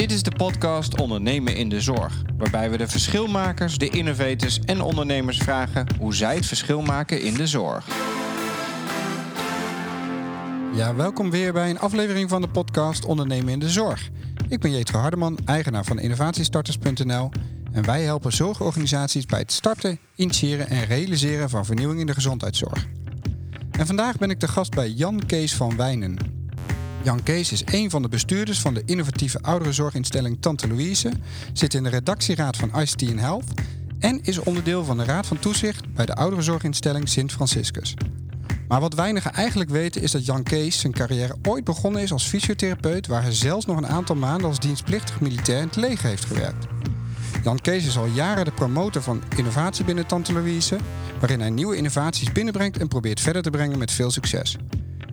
Dit is de podcast Ondernemen in de Zorg, waarbij we de verschilmakers, de innovators en ondernemers vragen hoe zij het verschil maken in de zorg. Ja, welkom weer bij een aflevering van de podcast Ondernemen in de Zorg. Ik ben Jetro Hardeman, eigenaar van innovatiestarters.nl en wij helpen zorgorganisaties bij het starten, initiëren en realiseren van vernieuwing in de gezondheidszorg. En vandaag ben ik de gast bij Jan Kees van Wijnen. Jan Kees is een van de bestuurders van de innovatieve ouderenzorginstelling Tante Louise, zit in de redactieraad van ICT Health en is onderdeel van de raad van toezicht bij de ouderenzorginstelling Sint Franciscus. Maar wat weinigen eigenlijk weten is dat Jan Kees zijn carrière ooit begonnen is als fysiotherapeut, waar hij zelfs nog een aantal maanden als dienstplichtig militair in het leger heeft gewerkt. Jan Kees is al jaren de promotor van innovatie binnen Tante Louise, waarin hij nieuwe innovaties binnenbrengt en probeert verder te brengen met veel succes.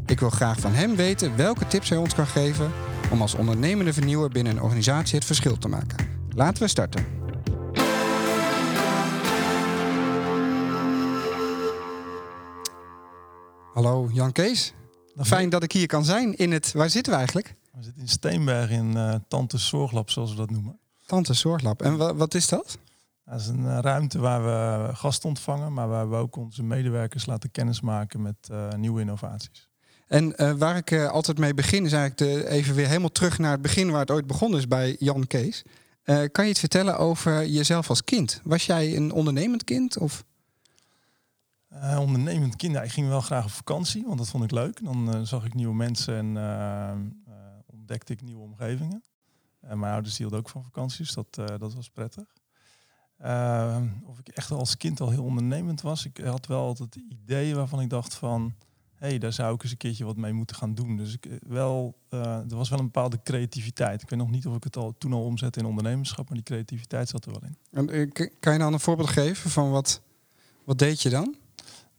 Ik wil graag van hem weten welke tips hij ons kan geven om als ondernemende vernieuwer binnen een organisatie het verschil te maken. Laten we starten. Hallo Jan Kees. Fijn dat ik hier kan zijn in het. Waar zitten we eigenlijk? We zitten in Steenberg in uh, Tante Zorglab, zoals we dat noemen. Tante Zorglab. En wa wat is dat? Dat is een uh, ruimte waar we gasten ontvangen, maar waar we ook onze medewerkers laten kennismaken met uh, nieuwe innovaties. En uh, waar ik uh, altijd mee begin is eigenlijk de, even weer helemaal terug naar het begin waar het ooit begonnen is bij Jan Kees. Uh, kan je iets vertellen over jezelf als kind? Was jij een ondernemend kind? Of? ondernemend kind, ja, ik ging wel graag op vakantie, want dat vond ik leuk. Dan zag ik nieuwe mensen en ontdekte ik nieuwe omgevingen. En mijn ouders hielden ook van vakanties, dat, dat was prettig. of ik echt als kind al heel ondernemend was. Ik had wel altijd ideeën waarvan ik dacht van hey, daar zou ik eens een keertje wat mee moeten gaan doen. Dus ik, eh, wel, uh, er was wel een bepaalde creativiteit. Ik weet nog niet of ik het al toen al omzette in ondernemerschap, maar die creativiteit zat er wel in. En, eh, kan je nou een voorbeeld geven van wat, wat deed je dan?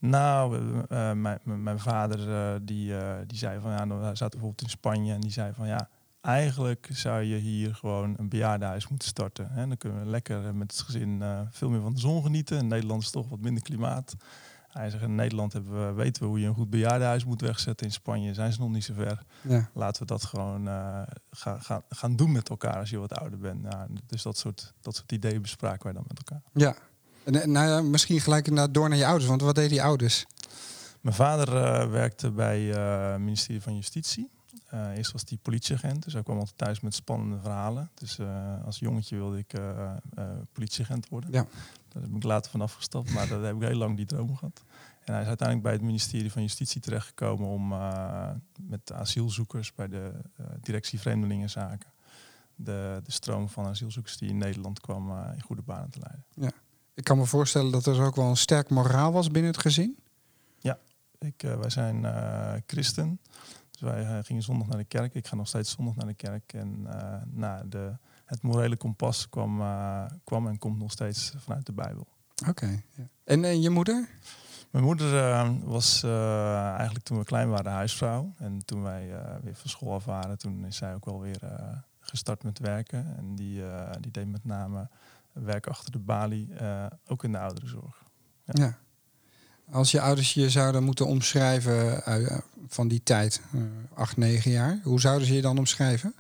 Nou, uh, mijn, mijn vader die, die zei van ja, nou, hij zat bijvoorbeeld in Spanje en die zei van ja, eigenlijk zou je hier gewoon een bejaardenhuis moeten starten. Hè? Dan kunnen we lekker met het gezin veel meer van de zon genieten. In Nederland is toch wat minder klimaat. Hij zegt, in Nederland hebben we, weten we hoe je een goed bejaardenhuis moet wegzetten. In Spanje zijn ze nog niet zo ver. Ja. Laten we dat gewoon uh, gaan, gaan, gaan doen met elkaar als je wat ouder bent. Nou, dus dat soort, dat soort ideeën bespraken wij dan met elkaar. Ja, en, nou ja, misschien gelijk inderdaad door naar je ouders. Want wat deden die ouders? Mijn vader uh, werkte bij uh, het ministerie van Justitie. Uh, eerst was hij politieagent, dus hij kwam altijd thuis met spannende verhalen. Dus uh, als jongetje wilde ik uh, politieagent worden. Ja. Daar heb ik later vanaf gestapt, maar daar heb ik heel lang die droom gehad. En hij is uiteindelijk bij het ministerie van Justitie terechtgekomen om met asielzoekers bij de directie Vreemdelingenzaken de, de stroom van asielzoekers die in Nederland kwam in goede banen te leiden. Ja. Ik kan me voorstellen dat er ook wel een sterk moraal was binnen het gezin. Ja, ik, wij zijn christen. Dus wij gingen zondag naar de kerk. Ik ga nog steeds zondag naar de kerk. En nou, de, het morele kompas kwam, uh, kwam en komt nog steeds vanuit de Bijbel. Oké. Okay, ja. en, en je moeder? Mijn moeder was eigenlijk toen we klein waren huisvrouw. En toen wij weer van school af waren, toen is zij ook wel weer gestart met werken. En die, die deed met name werk achter de balie, ook in de ouderenzorg. Ja. ja. Als je ouders je zouden moeten omschrijven van die tijd, acht, negen jaar, hoe zouden ze je dan omschrijven?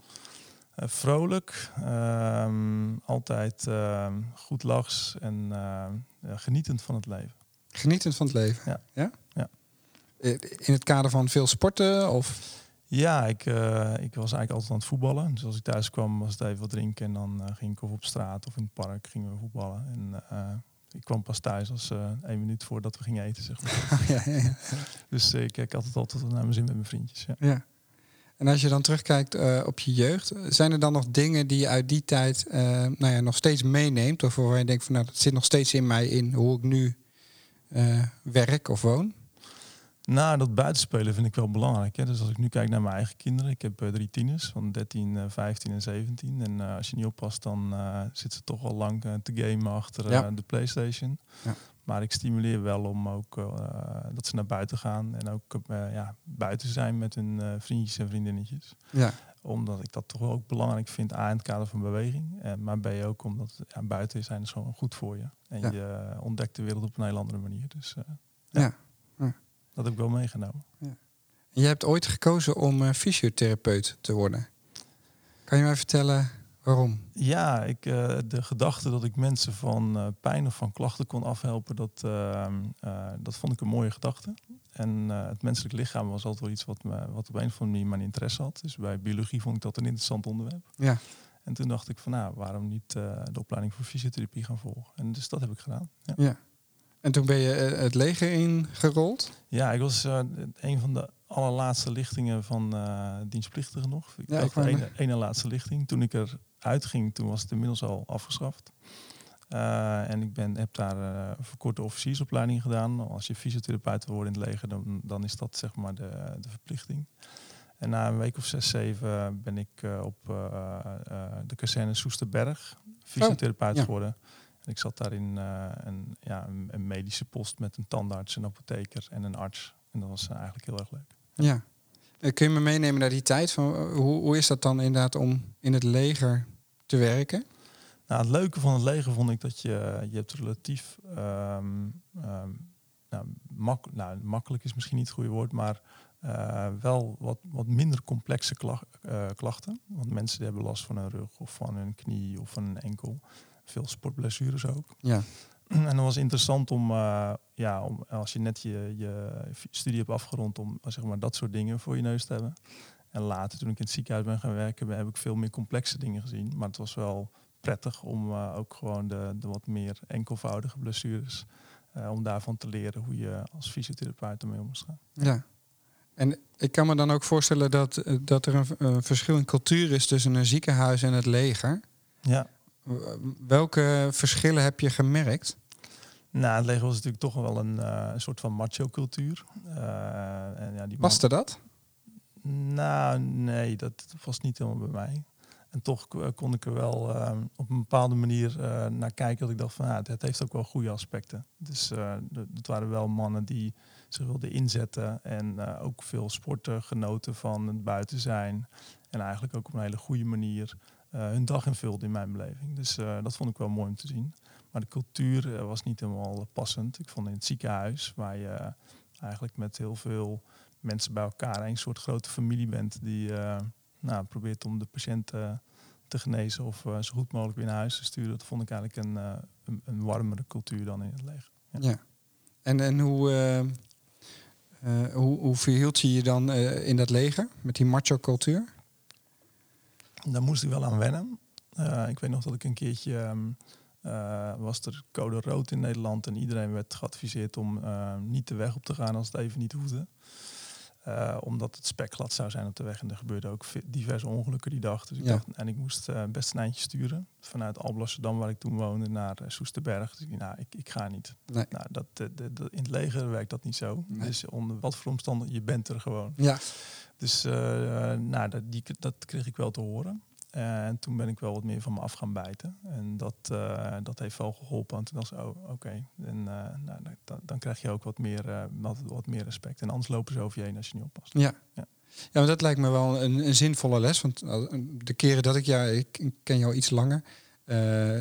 Uh, vrolijk, ehm, altijd ehm, goed lachs en genietend van het leven. Genietend van het leven? Ja. ja? ja. In het kader van veel sporten? Of? Ja, ik, ik was eigenlijk altijd aan het voetballen. Dus als ik thuis kwam, was het even wat drinken en dan ging ik of op straat of in het park gingen we voetballen. En ik kwam pas thuis als uh, één minuut voordat we gingen eten, zeg maar. ja, ja, ja. Dus uh, ik kijk altijd altijd naar mijn zin met mijn vriendjes. Ja. ja. En als je dan terugkijkt uh, op je jeugd, zijn er dan nog dingen die je uit die tijd nou ja, nog steeds meeneemt? Of waar je denkt van nou, dat zit nog steeds in mij in hoe ik nu werk of woon? Nou, dat buitenspelen vind ik wel belangrijk. Hè. Dus als ik nu kijk naar mijn eigen kinderen, ik heb drie tieners van 13, uh, 15 en 17. En als je niet oppast, dan uh, zit ze toch al lang te gamen achter ja. de PlayStation. Ja. Maar ik stimuleer wel om ook dat ze naar buiten gaan en ook ja, buiten zijn met hun vriendjes en vriendinnetjes. Ja. Omdat ik dat toch ook belangrijk vind, A in het kader van beweging. maar B ook omdat ja, buiten zijn is gewoon goed voor je. En ja. je ontdekt de wereld op een heel andere manier. Dus, ja. Dat heb ik wel meegenomen. Ja. Je hebt ooit gekozen om fysiotherapeut te worden. Kan je mij vertellen Waarom? Ja, ik, uh, de gedachte dat ik mensen van uh, pijn of van klachten kon afhelpen, dat, uh, dat vond ik een mooie gedachte. En het menselijk lichaam was altijd wel iets wat, me, wat op een of andere manier mijn interesse had. Dus bij biologie vond ik dat een interessant onderwerp. Ja. En toen dacht ik van nou, waarom niet de opleiding voor fysiotherapie gaan volgen? En dus dat heb ik gedaan. Ja. ja. En toen ben je het leger ingerold? Ja, ik was een van de allerlaatste lichtingen van dienstplichtigen nog. Ik ja, ik de ene, ene laatste lichting. Toen ik er uitging, toen was het inmiddels al afgeschaft. Uh, en ik ben, heb daar uh, een verkorte officiersopleiding gedaan. Als je fysiotherapeut wil worden in het leger, dan, dan is dat zeg maar de, de verplichting. En na een week of zes, zeven ben ik uh, op de kazerne Soesterberg fysiotherapeut oh, ja. geworden. En ik zat daar in een, ja, een, een, medische post met een tandarts, een apotheker en een arts. En dat was eigenlijk heel erg leuk. Ja. Kun je me meenemen naar die tijd? Van, hoe, hoe is dat dan inderdaad om in het leger te werken? Nou, het leuke van het leger vond ik dat je, je hebt relatief um, um, nou, mak nou, makkelijk is misschien niet het goede woord, maar uh, wel wat, wat minder complexe klacht, uh, klachten. Want mensen die hebben last van hun rug of van hun knie of van hun enkel. Veel sportblessures ook. Ja. En dat was interessant om, uh, ja, om als je net je, je studie hebt afgerond, om zeg maar, dat soort dingen voor je neus te hebben. En later, toen ik in het ziekenhuis ben gaan werken, heb ik veel meer complexe dingen gezien. Maar het was wel prettig om uh, ook gewoon de, de wat meer enkelvoudige blessures, uh, om daarvan te leren hoe je als fysiotherapeut ermee om moest gaan. Ja. En ik kan me dan ook voorstellen dat, dat er een, een verschil in cultuur is tussen een ziekenhuis en het leger. Ja. Welke verschillen heb je gemerkt? Nou, het leger was natuurlijk toch wel een, uh, een soort van macho-cultuur. Uh, ja, Paste dat? Nou, nee, dat was niet helemaal bij mij. En toch kon ik er wel uh, op een bepaalde manier naar kijken. Dat ik dacht van, ja, het heeft ook wel goede aspecten. Dus het waren wel mannen die zich wilden inzetten. En ook veel sporten genoten van het buiten zijn. En eigenlijk ook op een hele goede manier hun dag invulden in mijn beleving. Dus dat vond ik wel mooi om te zien. Maar de cultuur was niet helemaal passend. Ik vond in het ziekenhuis, waar je eigenlijk met heel veel mensen bij elkaar een soort grote familie bent die nou, probeert om de patiënt uh, te genezen of zo goed mogelijk weer naar huis te sturen. Dat vond ik eigenlijk een, een, een, warmere cultuur dan in het leger. Ja. ja. En, en hoe, hoe, hoe verhield je je dan in dat leger met die macho cultuur? Daar moest ik wel aan wennen. ik weet nog dat ik een keertje um, uh, was er code rood in Nederland en iedereen werd geadviseerd om uh, niet de weg op te gaan als het even niet hoefde. Uh, omdat het spekglad zou zijn op de weg en er gebeurden ook diverse ongelukken die dag. Dus ik Ja. dacht, en ik moest best een eindje sturen vanuit Alblasserdam, waar ik toen woonde, naar Soesterberg. Dus ik, nou, ik, ik ga niet. Nee. Nou, dat, de, de, de- in het leger werkt dat niet zo. Nee. Dus onder wat voor omstandigheden, je bent er gewoon. Ja, Dus eh, nou, dat, die, dat kreeg ik wel te horen. En toen ben ik wel wat meer van me af gaan bijten. En dat, eh, dat heeft wel geholpen. En toen dacht ik, oh, oké. En eh, nou, dan, dan krijg je ook wat meer, eh, wat, wat meer respect. En anders lopen ze over je heen als je niet oppast. ja. Ja. Ja, maar dat lijkt me wel een, een zinvolle les. Want de keren dat ik jou, ik ken jou iets langer,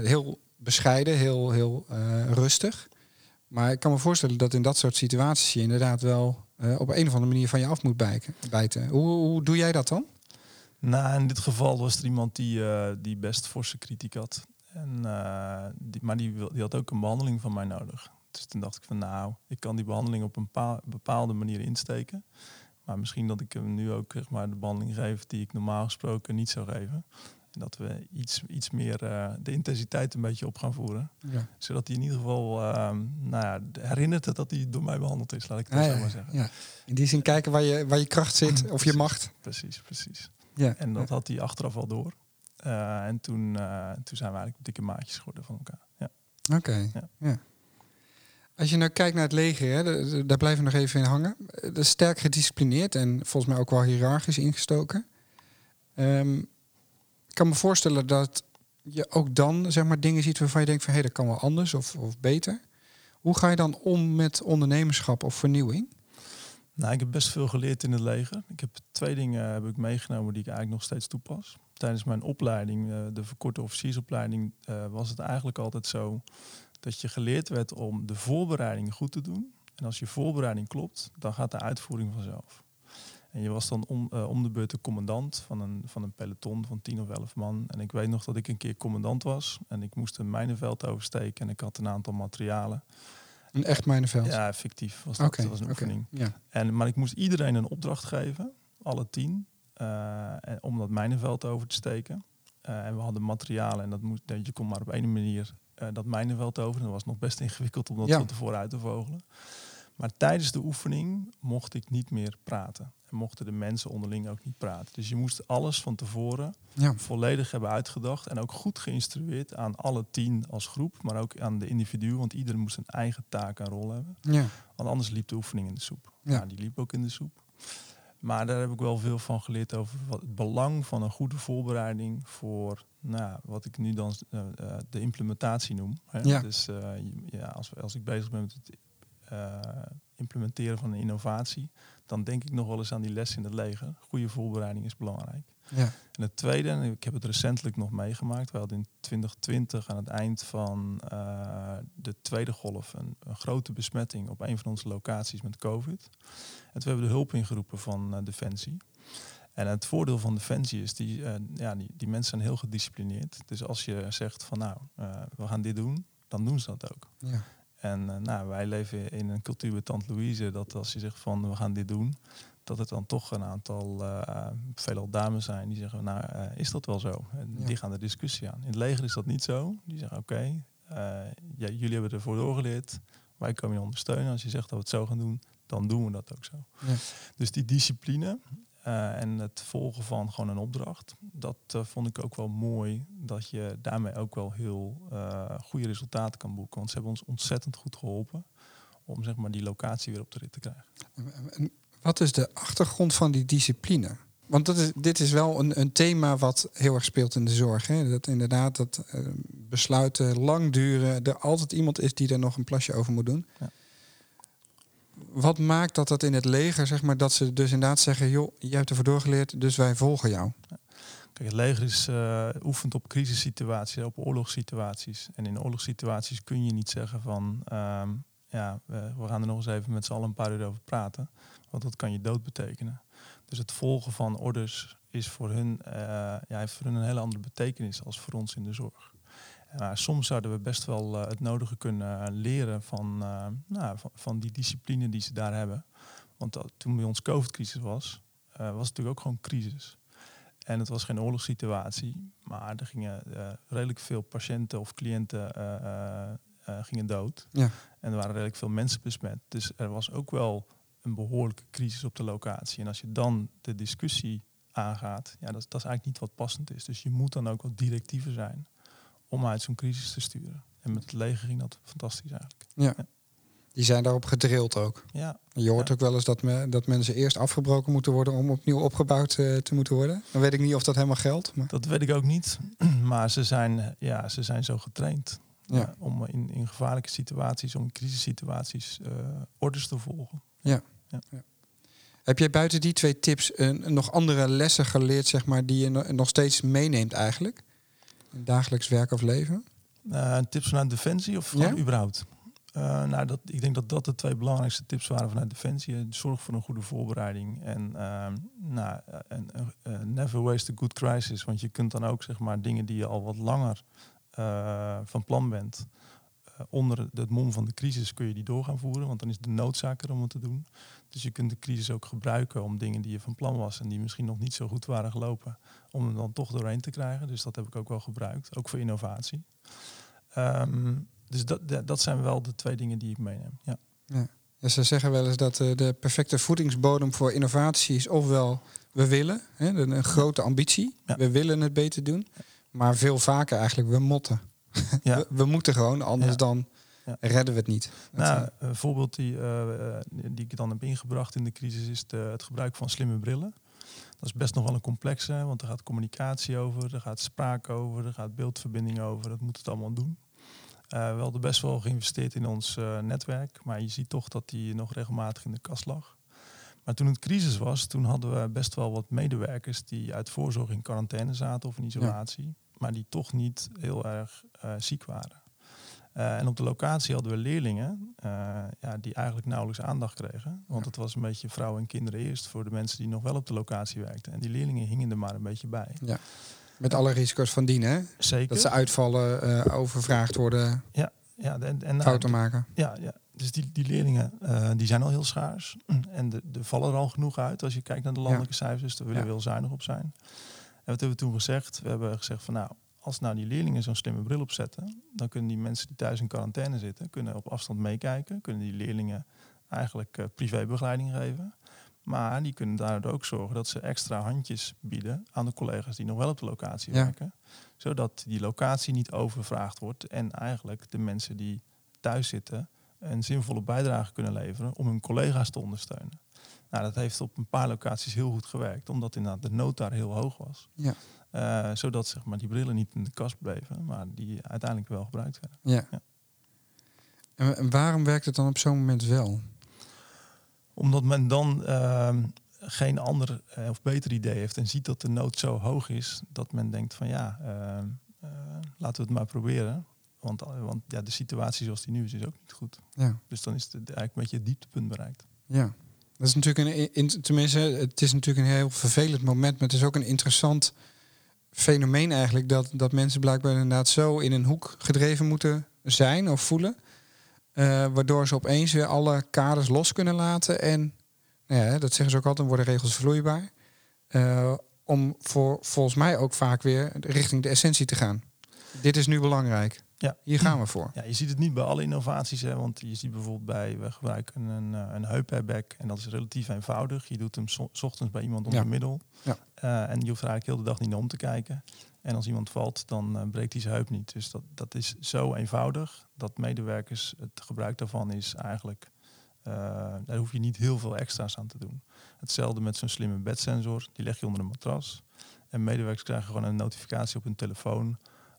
heel bescheiden, heel, heel rustig. Maar ik kan me voorstellen dat in dat soort situaties je inderdaad wel op een of andere manier van je af moet bijken, bijten. Hoe, hoe doe jij dat dan? Nou, in dit geval was er iemand die, eh, die best forse kritiek had. En, eh, die, maar die, wil- die had ook een behandeling van mij nodig. Dus toen dacht ik van nou, ik kan die behandeling op een pa- bepaalde manier insteken. Maar misschien dat ik hem nu ook zeg maar, de behandeling geef die ik normaal gesproken niet zou geven. En dat we iets, iets meer eh, de intensiteit een beetje op gaan voeren. Ja. Zodat hij in ieder geval ehm, nou ja, herinnert dat hij door mij behandeld is, laat ik het Ah, zo ja, maar zeggen. ja. In die zin kijken waar je, waar je kracht zit of je macht. Precies, precies. Ja. En dat had hij achteraf al door. Eh, en toen, eh, toen zijn we eigenlijk dikke maatjes geworden van elkaar. Ja. Oké. Ja. Ja. Als je nou kijkt naar het leger, hè, daar blijven we nog even in hangen. Eh, Dat is sterk gedisciplineerd en volgens mij ook wel hiërarchisch ingestoken. Ehm, ik kan me voorstellen dat je ook dan zeg maar, dingen ziet waarvan je denkt van hé, dat kan wel anders of, of beter. Hoe ga je dan om met ondernemerschap of vernieuwing? Nou, ik heb best veel geleerd in het leger. Ik heb twee dingen heb ik meegenomen die ik eigenlijk nog steeds toepas. Tijdens mijn opleiding, eh, de verkorte officiersopleiding, eh, was het eigenlijk altijd zo dat je geleerd werd om de voorbereiding goed te doen. En als je voorbereiding klopt, dan gaat de uitvoering vanzelf. En je was dan om, eh, om de beurt de commandant van een, van een peloton van 10 of 11 man. En ik weet nog dat ik een keer commandant was. En ik moest een mijnenveld oversteken. En ik had een aantal materialen. Een echt mijnenveld? Ja, fictief was dat. Oké, dat was een oefening. Ja. En, maar ik moest iedereen een opdracht geven, alle tien, eh, en- om dat mijnenveld over te steken. Eh, en we hadden materialen en dat moest, je kon maar op één manier eh, dat mijnenveld over. En dat was nog best ingewikkeld om dat Ja. van tevoren uit te vogelen. Maar tijdens de oefening mocht ik niet meer praten. En mochten de mensen onderling ook niet praten. Dus je moest alles van tevoren Ja. volledig hebben uitgedacht. En ook goed geïnstrueerd aan alle tien als groep. Maar ook aan de individu. Want iedereen moest een eigen taak en rol hebben. Ja. Want anders liep de oefening in de soep. Ja. Ja. die liep ook in de soep. Maar daar heb ik wel veel van geleerd over wat het belang van een goede voorbereiding voor nou, wat ik nu dan eh, eh, de implementatie noem. Hè. Ja. Dus eh, ja, als, als ik bezig ben met het eh, implementeren van een innovatie, dan denk ik nog wel eens aan die les in het leger. Goede voorbereiding is belangrijk. Ja. En het tweede, en ik heb het recentelijk nog meegemaakt. We hadden in 2020 aan het eind van eh, de tweede golf een, een grote besmetting op een van onze locaties met COVID. En toen hebben we de hulp ingeroepen van eh, Defensie. En het voordeel van Defensie is, die, ja, die, die mensen zijn heel gedisciplineerd. Dus als je zegt van nou, we gaan dit doen, dan doen ze dat ook. Ja. En eh, nou, wij leven in een cultuur bij Tante Louise dat als je zegt van we gaan dit doen, dat het dan toch een aantal, eh veelal dames zijn die zeggen, nou eh, is dat wel zo? En Ja. die gaan de discussie aan. In het leger is dat niet zo. Die zeggen oké, ja, jullie hebben ervoor doorgeleerd, wij komen je ondersteunen. Als je zegt dat we het zo gaan doen, dan doen we dat ook zo. Ja. Dus die discipline eh, en het volgen van gewoon een opdracht, dat eh, vond ik ook wel mooi. Dat je daarmee ook wel heel eh, goede resultaten kan boeken. Want ze hebben ons ontzettend goed geholpen om zeg maar, die locatie weer op de rit te krijgen. En Wat is de achtergrond van die discipline? Want dat is, dit is wel een, een thema wat heel erg speelt in de zorg. Hè? Dat inderdaad dat besluiten lang duren. Er altijd iemand is die er nog een plasje over moet doen. Ja. Wat maakt dat dat in het leger, zeg maar, dat ze dus inderdaad zeggen: joh, jij hebt ervoor doorgeleerd, dus wij volgen jou. Kijk, het leger is eh, oefent op crisissituaties, op oorlogssituaties. En in oorlogssituaties kun je niet zeggen van, ehm, ja, we, we gaan er nog eens even met z'n allen een paar uur over praten. Want dat kan je dood betekenen. Dus het volgen van orders is voor hun, eh, ja, heeft voor hun een hele andere betekenis als voor ons in de zorg. Maar soms zouden we best wel eh, het nodige kunnen leren van, eh, nou, van, van die discipline die ze daar hebben. Want dat, toen bij ons COVID-crisis was, eh, was het natuurlijk ook gewoon crisis. En het was geen oorlogssituatie, maar er gingen redelijk veel patiënten of cliënten gingen dood. Ja. En er waren redelijk veel mensen besmet. Dus er was ook wel een behoorlijke crisis op de locatie. En als je dan de discussie aangaat, ja, dat, dat is eigenlijk niet wat passend is. Dus je moet dan ook wat directiever zijn om uit zo'n crisis te sturen. En met het leger ging dat fantastisch eigenlijk. Die zijn daarop gedrild ook. Ja, Je hoort Ja. ook wel eens dat, me, dat mensen eerst afgebroken moeten worden om opnieuw opgebouwd eh, te moeten worden. Dan weet ik niet of dat helemaal geldt. Maar dat weet ik ook niet. maar ze zijn, ja, ze zijn zo getraind. Ja. eh, om in, in gevaarlijke situaties, om crisissituaties eh, orders te volgen. heb jij buiten die twee tips eh, nog andere lessen geleerd, zeg maar, die je no- nog steeds meeneemt eigenlijk? Dagelijks werk of leven? Eh, tips vanuit Defensie of Ja? überhaupt? Eh, nou, dat, ik denk dat dat de twee belangrijkste tips waren vanuit Defensie. Eh, Zorg voor een goede voorbereiding. En ehm, nou, en, never waste a good crisis. Want je kunt dan ook zeg maar, dingen die je al wat langer van plan bent... eh, onder het mom van de crisis kun je die door gaan voeren. Want dan is de noodzaak er om het te doen. Dus je kunt de crisis ook gebruiken om dingen die je van plan was... en die misschien nog niet zo goed waren gelopen... om hem dan toch doorheen te krijgen. Dus dat heb ik ook wel gebruikt. Ook voor innovatie. Ehm, dus dat, dat- zijn wel de twee dingen die ik meeneem. Ja. Ja, ze zeggen wel eens dat eh, de perfecte voedingsbodem voor innovatie is ofwel we willen, hè, een, een grote ambitie, Ja. we willen het beter doen, maar veel vaker eigenlijk we motten. Ja. We, we moeten gewoon, anders Ja. dan Ja. redden we het niet. Nou, eh, een voorbeeld die, eh, eh, die ik dan heb ingebracht in de crisis is de, het gebruik van slimme brillen. Dat is best nog wel een complexe, want er gaat communicatie over, er gaat spraak over, er gaat beeldverbinding over. Dat moet het allemaal doen. Eh, we hadden best wel geïnvesteerd in ons netwerk, maar je ziet toch dat die nog regelmatig in de kast lag. Maar toen het crisis was, toen hadden we best wel wat medewerkers die uit voorzorg in quarantaine zaten of in isolatie, maar die toch niet heel erg eh, ziek waren. Eh, en op de locatie hadden we leerlingen eh, ja, die eigenlijk nauwelijks aandacht kregen. Want het was een beetje vrouwen en kinderen eerst voor de mensen die nog wel op de locatie werkten. En die leerlingen hingen er maar een beetje bij. Ja. Met alle risico's van dien, hè? Zeker. Dat ze uitvallen, overvraagd worden, Ja, en, en, nou, fouten maken. Ja, ja. dus die, die leerlingen die zijn al heel schaars. En er de vallen er al genoeg uit als je kijkt naar de landelijke cijfers. Dus daar willen we Ja. heel zuinig op zijn. En wat hebben we toen gezegd? We hebben gezegd van nou, als nou die leerlingen zo'n slimme bril opzetten, dan kunnen die mensen die thuis in quarantaine zitten, kunnen op afstand meekijken. Kunnen die leerlingen eigenlijk eh, privébegeleiding geven. Maar die kunnen daardoor ook zorgen dat ze extra handjes bieden aan de collega's die nog wel op de locatie Ja. werken. Zodat die locatie niet overvraagd wordt en eigenlijk de mensen die thuis zitten een zinvolle bijdrage kunnen leveren om hun collega's te ondersteunen. Nou, dat heeft op een paar locaties heel goed gewerkt, omdat inderdaad de nood daar heel hoog was. Ja. Eh, zodat zeg maar, die brillen niet in de kast bleven, maar die uiteindelijk wel gebruikt werden. Ja. Ja. En, en waarom werkt het dan op zo'n moment wel? Omdat men dan ehm, geen ander eh, of beter idee heeft en ziet dat de nood zo hoog is, dat men denkt van ja, ehm, eh, laten we het maar proberen. Want, want ja, de situatie zoals die nu is, is ook niet goed. Ja. Dus dan is het eigenlijk een beetje het dieptepunt bereikt. Ja. Dat is natuurlijk een, in, tenminste, het is natuurlijk een heel vervelend moment, maar het is ook een interessant fenomeen eigenlijk dat, dat mensen blijkbaar inderdaad zo in een hoek gedreven moeten zijn of voelen, eh, waardoor ze opeens weer alle kaders los kunnen laten en, nou ja, dat zeggen ze ook altijd, worden regels vloeibaar, eh, om voor volgens mij ook vaak weer richting de essentie te gaan. Dit is nu belangrijk. Ja. Hier gaan we voor. Ja, je ziet het niet bij alle innovaties, hè, want je ziet bijvoorbeeld bij, we gebruiken een, eh, een heup-airbag en dat is relatief eenvoudig. Je doet hem so- 's ochtends bij iemand onder Ja. middel Ja. Eh, en je hoeft er eigenlijk heel de dag niet naar om te kijken. En als iemand valt, dan eh, breekt hij zijn heup niet. Dus dat, dat is zo eenvoudig dat medewerkers, het gebruik daarvan is eigenlijk, daar hoef je niet heel veel extra's aan te doen. Hetzelfde met zo'n slimme bedsensor, die leg je onder een matras. En medewerkers krijgen gewoon een notificatie op hun telefoon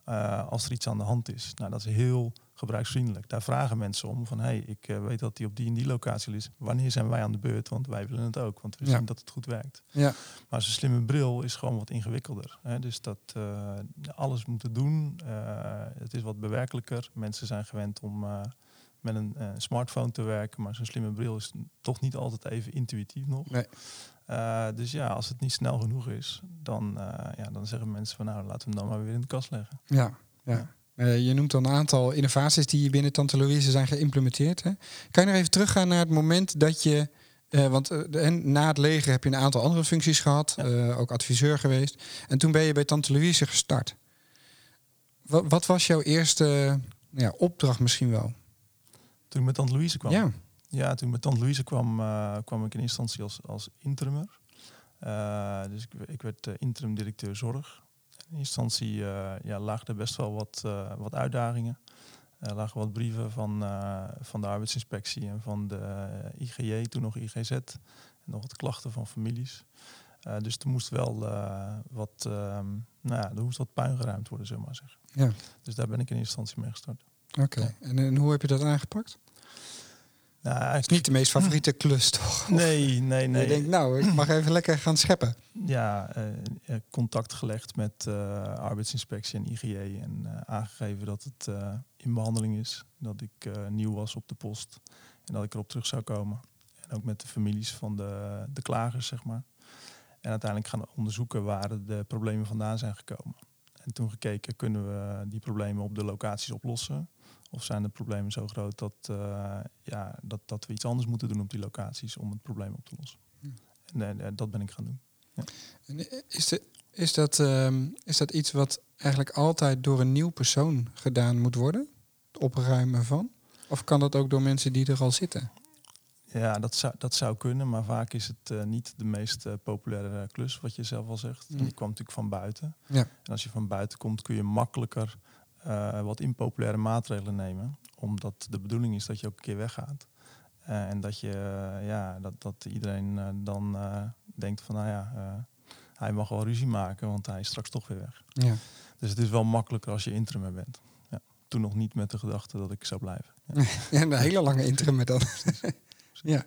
eh, als er iets aan de hand is. Nou, dat is heel gebruiksvriendelijk. Daar vragen mensen om van, hey, ik eh, weet dat die op die en die locatie is. Wanneer zijn wij aan de beurt? Want wij willen het ook, want we Ja. zien dat het goed werkt. Ja. Maar zo'n slimme bril is gewoon wat ingewikkelder. Hè? Dus dat eh, alles moeten doen. het is wat bewerkelijker. Mensen zijn gewend om met een smartphone te werken, maar zo'n slimme bril is toch niet altijd even intuïtief nog. Nee. Eh, dus ja, als het niet snel genoeg is, dan, eh, ja, dan zeggen mensen van nou laten we hem dan maar weer in de kast leggen. Ja, ja. Eh, je noemt dan een aantal innovaties die binnen Tante Louise zijn geïmplementeerd. Hè? Kan je nog even teruggaan naar het moment dat je... want en na het leger heb je een aantal andere functies gehad. Ja. eh, ook adviseur geweest. En toen ben je bij Tante Louise gestart. Wat, wat was jouw eerste ja, opdracht misschien wel? Toen ik met Tante Louise kwam. Ja, Ja, toen ik met Tante Louise kwam, eh, kwam ik in instantie als, als interimmer. Eh, dus ik, ik werd eh, interim directeur zorg. In instantie ja, lagen er best wel wat, wat uitdagingen. Er lagen wat brieven van, van de arbeidsinspectie en van de IGJ, toen nog IGZ. En nog wat klachten van families. Dus er moest wel wat, ehm, nou ja, er moest wat puin geruimd worden, zullen we maar zeggen. ja. Dus daar ben ik in instantie mee gestart. oké. En, en hoe heb je dat aangepakt? Nou, Het is niet de meest favoriete klus, toch? Nee, nee, nee. denkt, nou, ik mag even lekker gaan scheppen. ja, eh, eh, contact gelegd met eh, arbeidsinspectie en IGJ en aangegeven dat het in behandeling is, dat ik nieuw was op de post en dat ik erop terug zou komen. En ook met de families van de, de klagers, zeg maar. En uiteindelijk gaan onderzoeken waar de problemen vandaan zijn gekomen. En toen gekeken, kunnen we die problemen op de locaties oplossen? Of zijn de problemen zo groot dat, eh, ja, dat, dat we iets anders moeten doen op die locaties om het probleem op te lossen? Hm. En eh, dat ben ik gaan doen. En Is, de, is, dat, ehm, is dat iets wat eigenlijk altijd door een nieuw persoon gedaan moet worden? Het opruimen van? Of kan dat ook door mensen die er al zitten? Ja, dat zou, dat zou kunnen, maar vaak is het eh, niet de meest eh, populaire klus, wat je zelf al zegt. Mm. Je kwam natuurlijk van buiten. Ja. En als je van buiten komt, kun je makkelijker eh, wat impopulaire maatregelen nemen. Omdat de bedoeling is dat je ook een keer weggaat. Eh, en dat, je, eh, ja, dat, dat iedereen dan denkt van, nou ja, hij mag wel ruzie maken, want hij is straks toch weer weg. Ja. Dus het is wel makkelijker als je interim bent. Ja. Toen nog niet met de gedachte dat ik zou blijven. Ja. ja, een hele lange interim met dan. ja.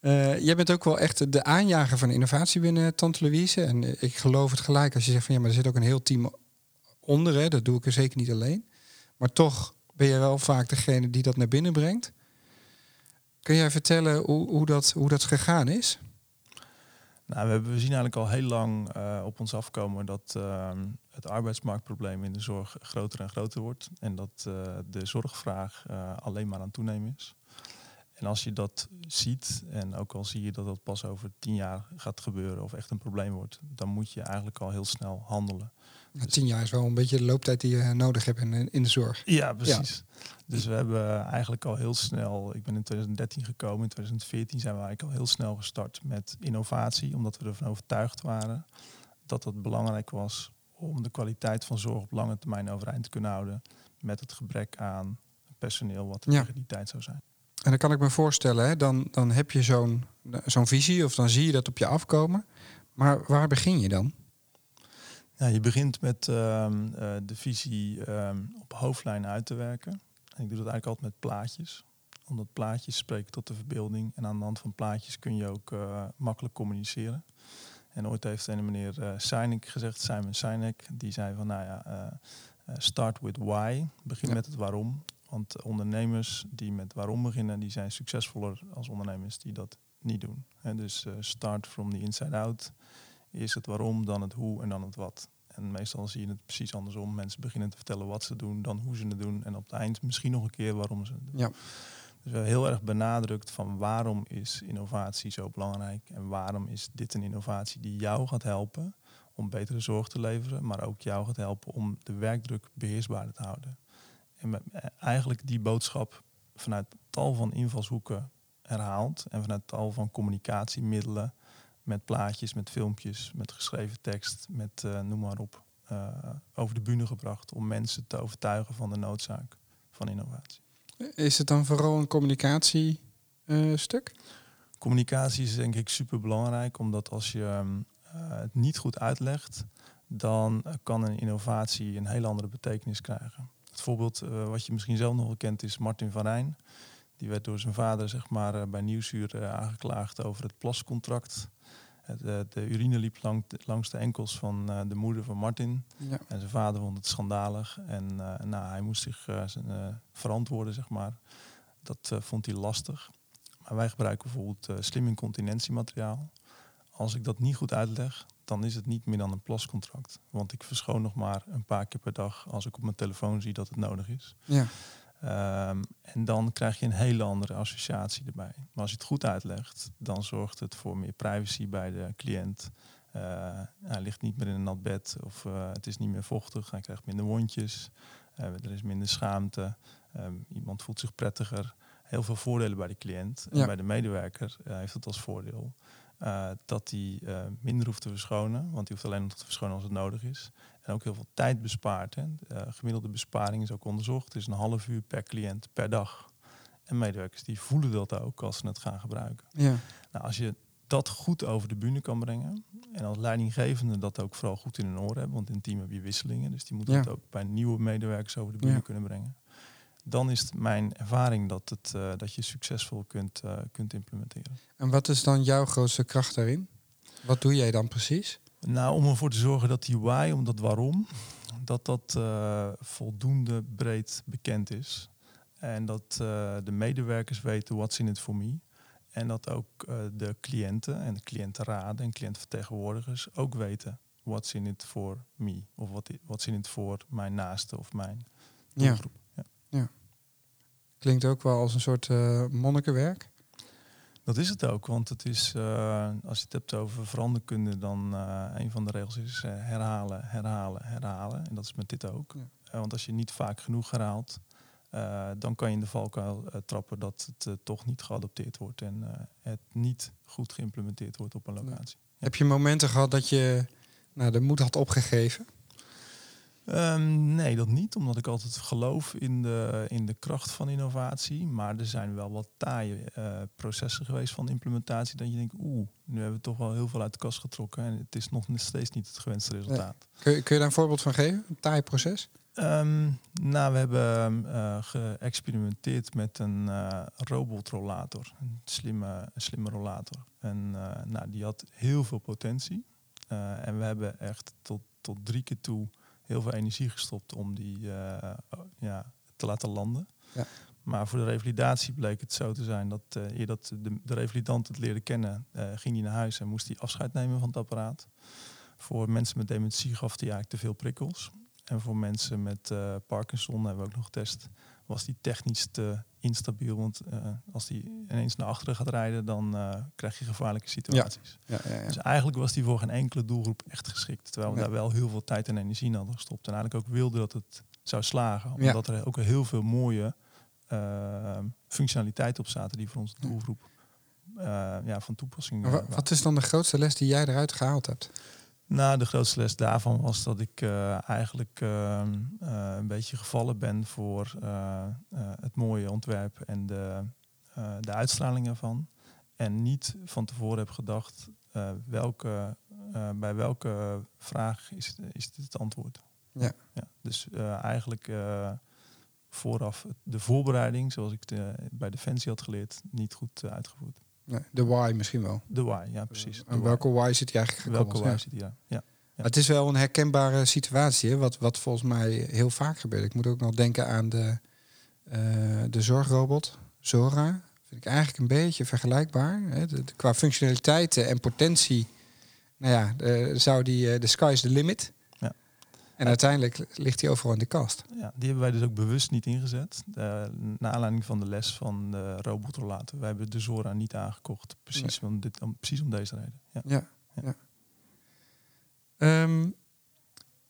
Eh, jij bent ook wel echt de aanjager van innovatie binnen Tante Louise. En ik geloof het gelijk als je zegt van ja, maar er zit ook een heel team onder. Hè. Dat doe ik er zeker niet alleen. Maar toch ben je wel vaak degene die dat naar binnen brengt. Kun jij vertellen hoe, hoe, dat, hoe dat gegaan is? Nou, we, zien eigenlijk al heel lang uh, op ons afkomen dat uh, het arbeidsmarktprobleem in de zorg groter en groter wordt. En dat uh, de zorgvraag uh, alleen maar aan toenemen is. En als je dat ziet, en ook al zie je dat dat pas over tien jaar gaat gebeuren of echt een probleem wordt, dan moet je eigenlijk al heel snel handelen. Ja, tien jaar is wel een beetje de looptijd die je nodig hebt in, in de zorg. Ja, precies. Dus we hebben eigenlijk al heel snel, ik ben in 2013 gekomen, in 2014 zijn we eigenlijk al heel snel gestart met innovatie, omdat we ervan overtuigd waren dat het belangrijk was om de kwaliteit van zorg op lange termijn overeind te kunnen houden met het gebrek aan personeel wat er Ja. tegen die tijd zou zijn. En dan kan ik me voorstellen, hè, dan, dan heb je zo'n zo'n visie of dan zie je dat op je afkomen. Maar waar begin je dan? Je begint met ehm, eh, de visie ehm, op hoofdlijnen uit te werken. En ik doe dat eigenlijk altijd met plaatjes. Omdat plaatjes spreken tot de verbeelding. En aan de hand van plaatjes kun je ook eh, makkelijk communiceren. En ooit heeft een meneer uh, Sinek gezegd, Simon Sinek, die zei van nou ja, eh, eh, start with why. Begin Ja. met het waarom. Want ondernemers die met waarom beginnen, die zijn succesvoller als ondernemers die dat niet doen. En dus eh, start from the inside out. Eerst het waarom, dan het hoe en dan het wat. En meestal zie je het precies andersom. Mensen beginnen te vertellen wat ze doen, dan hoe ze het doen. En op het eind misschien nog een keer waarom ze het doen. Ja. Dus we heel erg benadrukt van waarom is innovatie zo belangrijk. En waarom is dit een innovatie die jou gaat helpen om betere zorg te leveren. Maar ook jou gaat helpen om de werkdruk beheersbaarder te houden. En eh, eigenlijk die boodschap vanuit tal van invalshoeken herhaald. En vanuit tal van communicatiemiddelen met plaatjes, met filmpjes, met geschreven tekst, met eh, noem maar op, eh, over de bühne gebracht om mensen te overtuigen van de noodzaak van innovatie. Is het dan vooral een communicatiestuk? Communicatie is denk ik super belangrijk, omdat als je ehm, eh, het niet goed uitlegt, dan kan een innovatie een hele andere betekenis krijgen. Het voorbeeld eh, wat je misschien zelf nog wel kent is Martin van Rijn. Die werd door zijn vader zeg maar, eh, bij Nieuwsuur eh, aangeklaagd over het plascontract. Eh, de urine liep lang, langs de enkels van de moeder van Martin. Ja. En zijn vader vond het schandalig. En nou, hij moest zich zijn, verantwoorden, zeg maar. Dat vond hij lastig. Maar wij gebruiken bijvoorbeeld slim incontinentiemateriaal. Als ik dat niet goed uitleg, dan is het niet meer dan een plascontract. Want ik verschoon nog maar een paar keer per dag als ik op mijn telefoon zie dat het nodig is. Ja. Ehm, en dan krijg je een hele andere associatie erbij. Maar als je het goed uitlegt, dan zorgt het voor meer privacy bij de cliënt. Eh, hij ligt niet meer in een nat bed of eh, het is niet meer vochtig. Hij krijgt minder wondjes. Eh, er is minder schaamte. Ehm, iemand voelt zich prettiger. Heel veel voordelen bij de cliënt. En bij de medewerker heeft het als voordeel eh, dat hij eh, minder hoeft te verschonen. Want hij hoeft alleen nog te verschonen als het nodig is. En ook heel veel tijd bespaart. Hè. De eh, gemiddelde besparing is ook onderzocht. Het is een half uur per cliënt per dag. En medewerkers die voelen dat ook als ze het gaan gebruiken. Ja. Nou, als je dat goed over de bühne kan brengen. En als leidinggevende dat ook vooral goed in hun oren hebben. Want in een team heb je wisselingen. Dus die moeten Ja. het ook bij nieuwe medewerkers over de bühne Ja. kunnen brengen. Dan is het mijn ervaring dat, het, eh, dat je succesvol kunt, eh, kunt implementeren. En wat is dan jouw grootste kracht daarin? Wat doe jij dan precies? Nou, om ervoor te zorgen dat die why, om dat waarom, dat dat eh, voldoende breed bekend is. En dat de medewerkers weten what's in it for me. En dat ook de cliënten en de cliëntenraden en cliëntvertegenwoordigers ook weten what's in it for me. Of wat what's in it voor mijn naaste of mijn Ja. doelgroep. Ja. Klinkt ook wel als een soort eh, monnikenwerk. Dat is het ook, want het is, eh, als je het hebt over veranderkunde, dan eh, een van de regels is herhalen, herhalen, herhalen. En dat is met dit ook. Ja. Want als je niet vaak genoeg herhaalt, dan kan je in de valkuil trappen dat het toch niet geadopteerd wordt en het niet goed geïmplementeerd wordt op een locatie. Heb je momenten gehad dat je nou, de moed had opgegeven? Ehm, nee, dat niet, omdat ik altijd geloof in de, in de kracht van innovatie. Maar er zijn wel wat taaie eh, processen geweest van implementatie. Dat je denkt, oeh, nu hebben we toch wel heel veel uit de kast getrokken. En het is nog steeds niet het gewenste resultaat. Kun je, kun je daar een voorbeeld van geven? Een taai proces? Ehm, nou, we hebben eh, geëxperimenteerd met een eh, robotrollator. Een slimme, een slimme rollator. En nou, die had heel veel potentie. En we hebben echt tot, tot drie keer toe heel veel energie gestopt om die, eh, ja, te laten landen. Ja. Maar voor de revalidatie bleek het zo te zijn dat uh, eer dat de, de revalidant het leerde kennen, uh, ging hij naar huis en moest hij afscheid nemen van het apparaat. Voor mensen met dementie gaf hij eigenlijk te veel prikkels. En voor mensen met uh, Parkinson hebben we ook nog getest, was die technisch te instabiel. Want uh, als die ineens naar achteren gaat rijden, dan uh, krijg je gevaarlijke situaties. Ja. Ja, ja, Dus eigenlijk was die voor geen enkele doelgroep echt geschikt. Terwijl we daar wel heel veel tijd en energie in hadden gestopt. En eigenlijk ook wilden dat het zou slagen. Omdat er ook heel veel mooie uh, functionaliteiten op zaten die voor onze doelgroep ja, van toepassing Maar wa- wat is dan de grootste les die jij eruit gehaald hebt? Nou, de grootste les daarvan was dat ik uh, eigenlijk uh, uh, een beetje gevallen ben voor uh, het mooie ontwerp en de, de uitstraling ervan. En niet van tevoren heb gedacht welke, bij welke vraag is, is dit het antwoord. Ja. ja dus eigenlijk vooraf de voorbereiding, zoals ik de, bij Defensie had geleerd, niet goed uitgevoerd. Nee, de why misschien wel. De why, ja precies. En welke why zit hij eigenlijk Welke gekoppeld? why zit hij, ja. ja. Ja. Het is wel een herkenbare situatie, hè, wat, wat volgens mij heel vaak gebeurt. Ik moet ook nog denken aan de, uh, de zorgrobot, Zora. Vind ik eigenlijk een beetje vergelijkbaar. Hè. De, de, qua functionaliteiten en potentie, nou ja, de, zou die, uh, de sky is the limit. En uiteindelijk ligt hij overal in de kast. Ja, die hebben wij dus ook bewust niet ingezet. Uh, naar aanleiding van de les van de robotrollator. Wij hebben de Zora niet aangekocht, precies, nee. om, dit, om, precies om deze reden. Ja. ja, ja. ja. Um,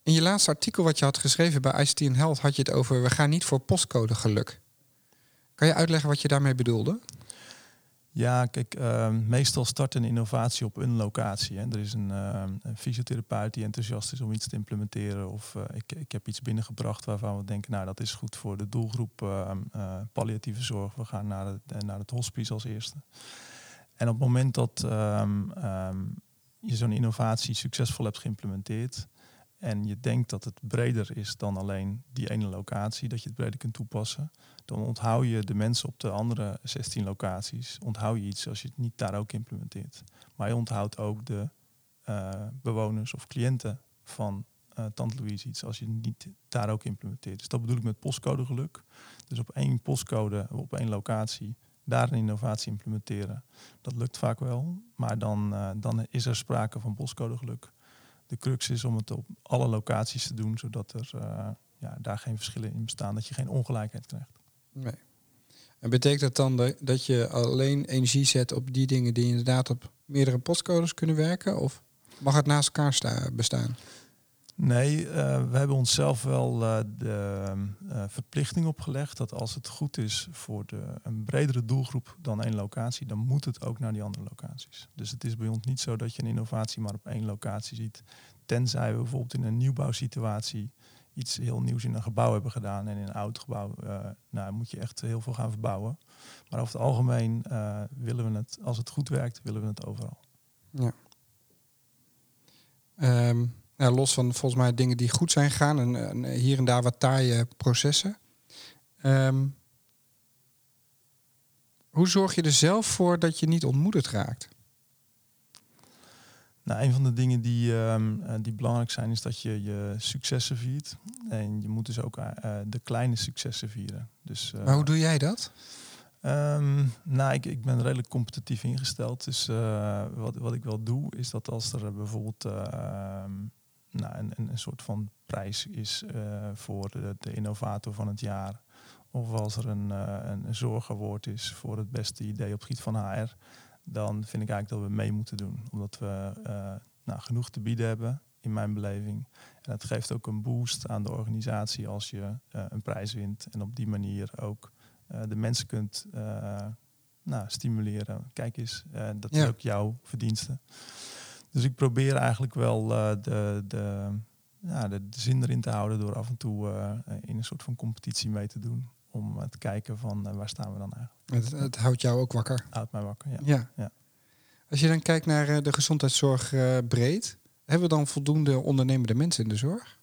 in je laatste artikel wat je had geschreven bij ICT Health had je het over we gaan niet voor postcode geluk. Kan je uitleggen wat je daarmee bedoelde? Ja, kijk, uh, meestal start een innovatie op een locatie. Hè. Er is een, een, fysiotherapeut die enthousiast is om iets te implementeren. Of uh, ik, ik heb iets binnengebracht waarvan we denken, nou dat is goed voor de doelgroep palliatieve zorg. We gaan naar het, naar het hospice als eerste. En op het moment dat je zo'n innovatie succesvol hebt geïmplementeerd en je denkt dat het breder is dan alleen die ene locatie, dat je het breder kunt toepassen, dan onthoud je de mensen op de andere 16 locaties, onthoud je iets als je het niet daar ook implementeert. Maar je onthoudt ook de uh, bewoners of cliënten van uh, Tante Louise iets als je het niet daar ook implementeert. Dus dat bedoel ik met postcode geluk. Dus op één postcode, op één locatie, daar een innovatie implementeren. Dat lukt vaak wel, maar dan, uh, dan is er sprake van postcode geluk. De crux is om het op alle locaties te doen, zodat er uh, ja, daar geen verschillen in bestaan, dat je geen ongelijkheid krijgt. Nee. En betekent dat dan dat je alleen energie zet op die dingen die inderdaad op meerdere postcodes kunnen werken? Of mag het naast elkaar sta, bestaan? Nee, uh, we hebben onszelf wel uh, de uh, verplichting opgelegd dat als het goed is voor de, een bredere doelgroep dan één locatie, dan moet het ook naar die andere locaties. Dus het is bij ons niet zo dat je een innovatie maar op één locatie ziet. Tenzij we bijvoorbeeld in een nieuwbouwsituatie iets heel nieuws in een gebouw hebben gedaan. En in een oud gebouw nou, moet je echt heel veel gaan verbouwen. Maar over het algemeen willen we het, als het goed werkt, willen we het overal. Ja. Um. Nou, los van volgens mij dingen die goed zijn gegaan en, en hier en daar wat taaie processen. Um, hoe zorg je er zelf voor dat je niet ontmoedigd raakt? Nou, een van de dingen die, um, uh, die belangrijk zijn, is dat je je successen viert. En je moet dus ook uh, de kleine successen vieren. Dus, uh, maar hoe doe jij dat? Um, nou, ik, ik ben redelijk competitief ingesteld. Dus uh, wat, wat ik wel doe, is dat als er bijvoorbeeld uh, nou, een, een, soort van prijs is uh, voor de, de, innovator van het jaar. Of als er een, een, een is voor het beste idee op het gebied van HR. Dan vind ik eigenlijk dat we mee moeten doen. Omdat we nou, genoeg te bieden hebben, in mijn beleving. En het geeft ook een boost aan de organisatie als je een prijs wint. En op die manier ook uh, de mensen kunt uh, nou, stimuleren. Kijk eens, uh, dat ja. is ook jouw verdienste. Dus ik probeer eigenlijk wel de, de, ja, de, de, zin erin te houden door af en toe in een soort van competitie mee te doen. Om te kijken van waar staan we dan eigenlijk. Het, het houdt jou ook wakker. Houdt mij wakker, ja. ja. ja. Als je dan kijkt naar de gezondheidszorg breed, hebben we dan voldoende ondernemende mensen in de zorg?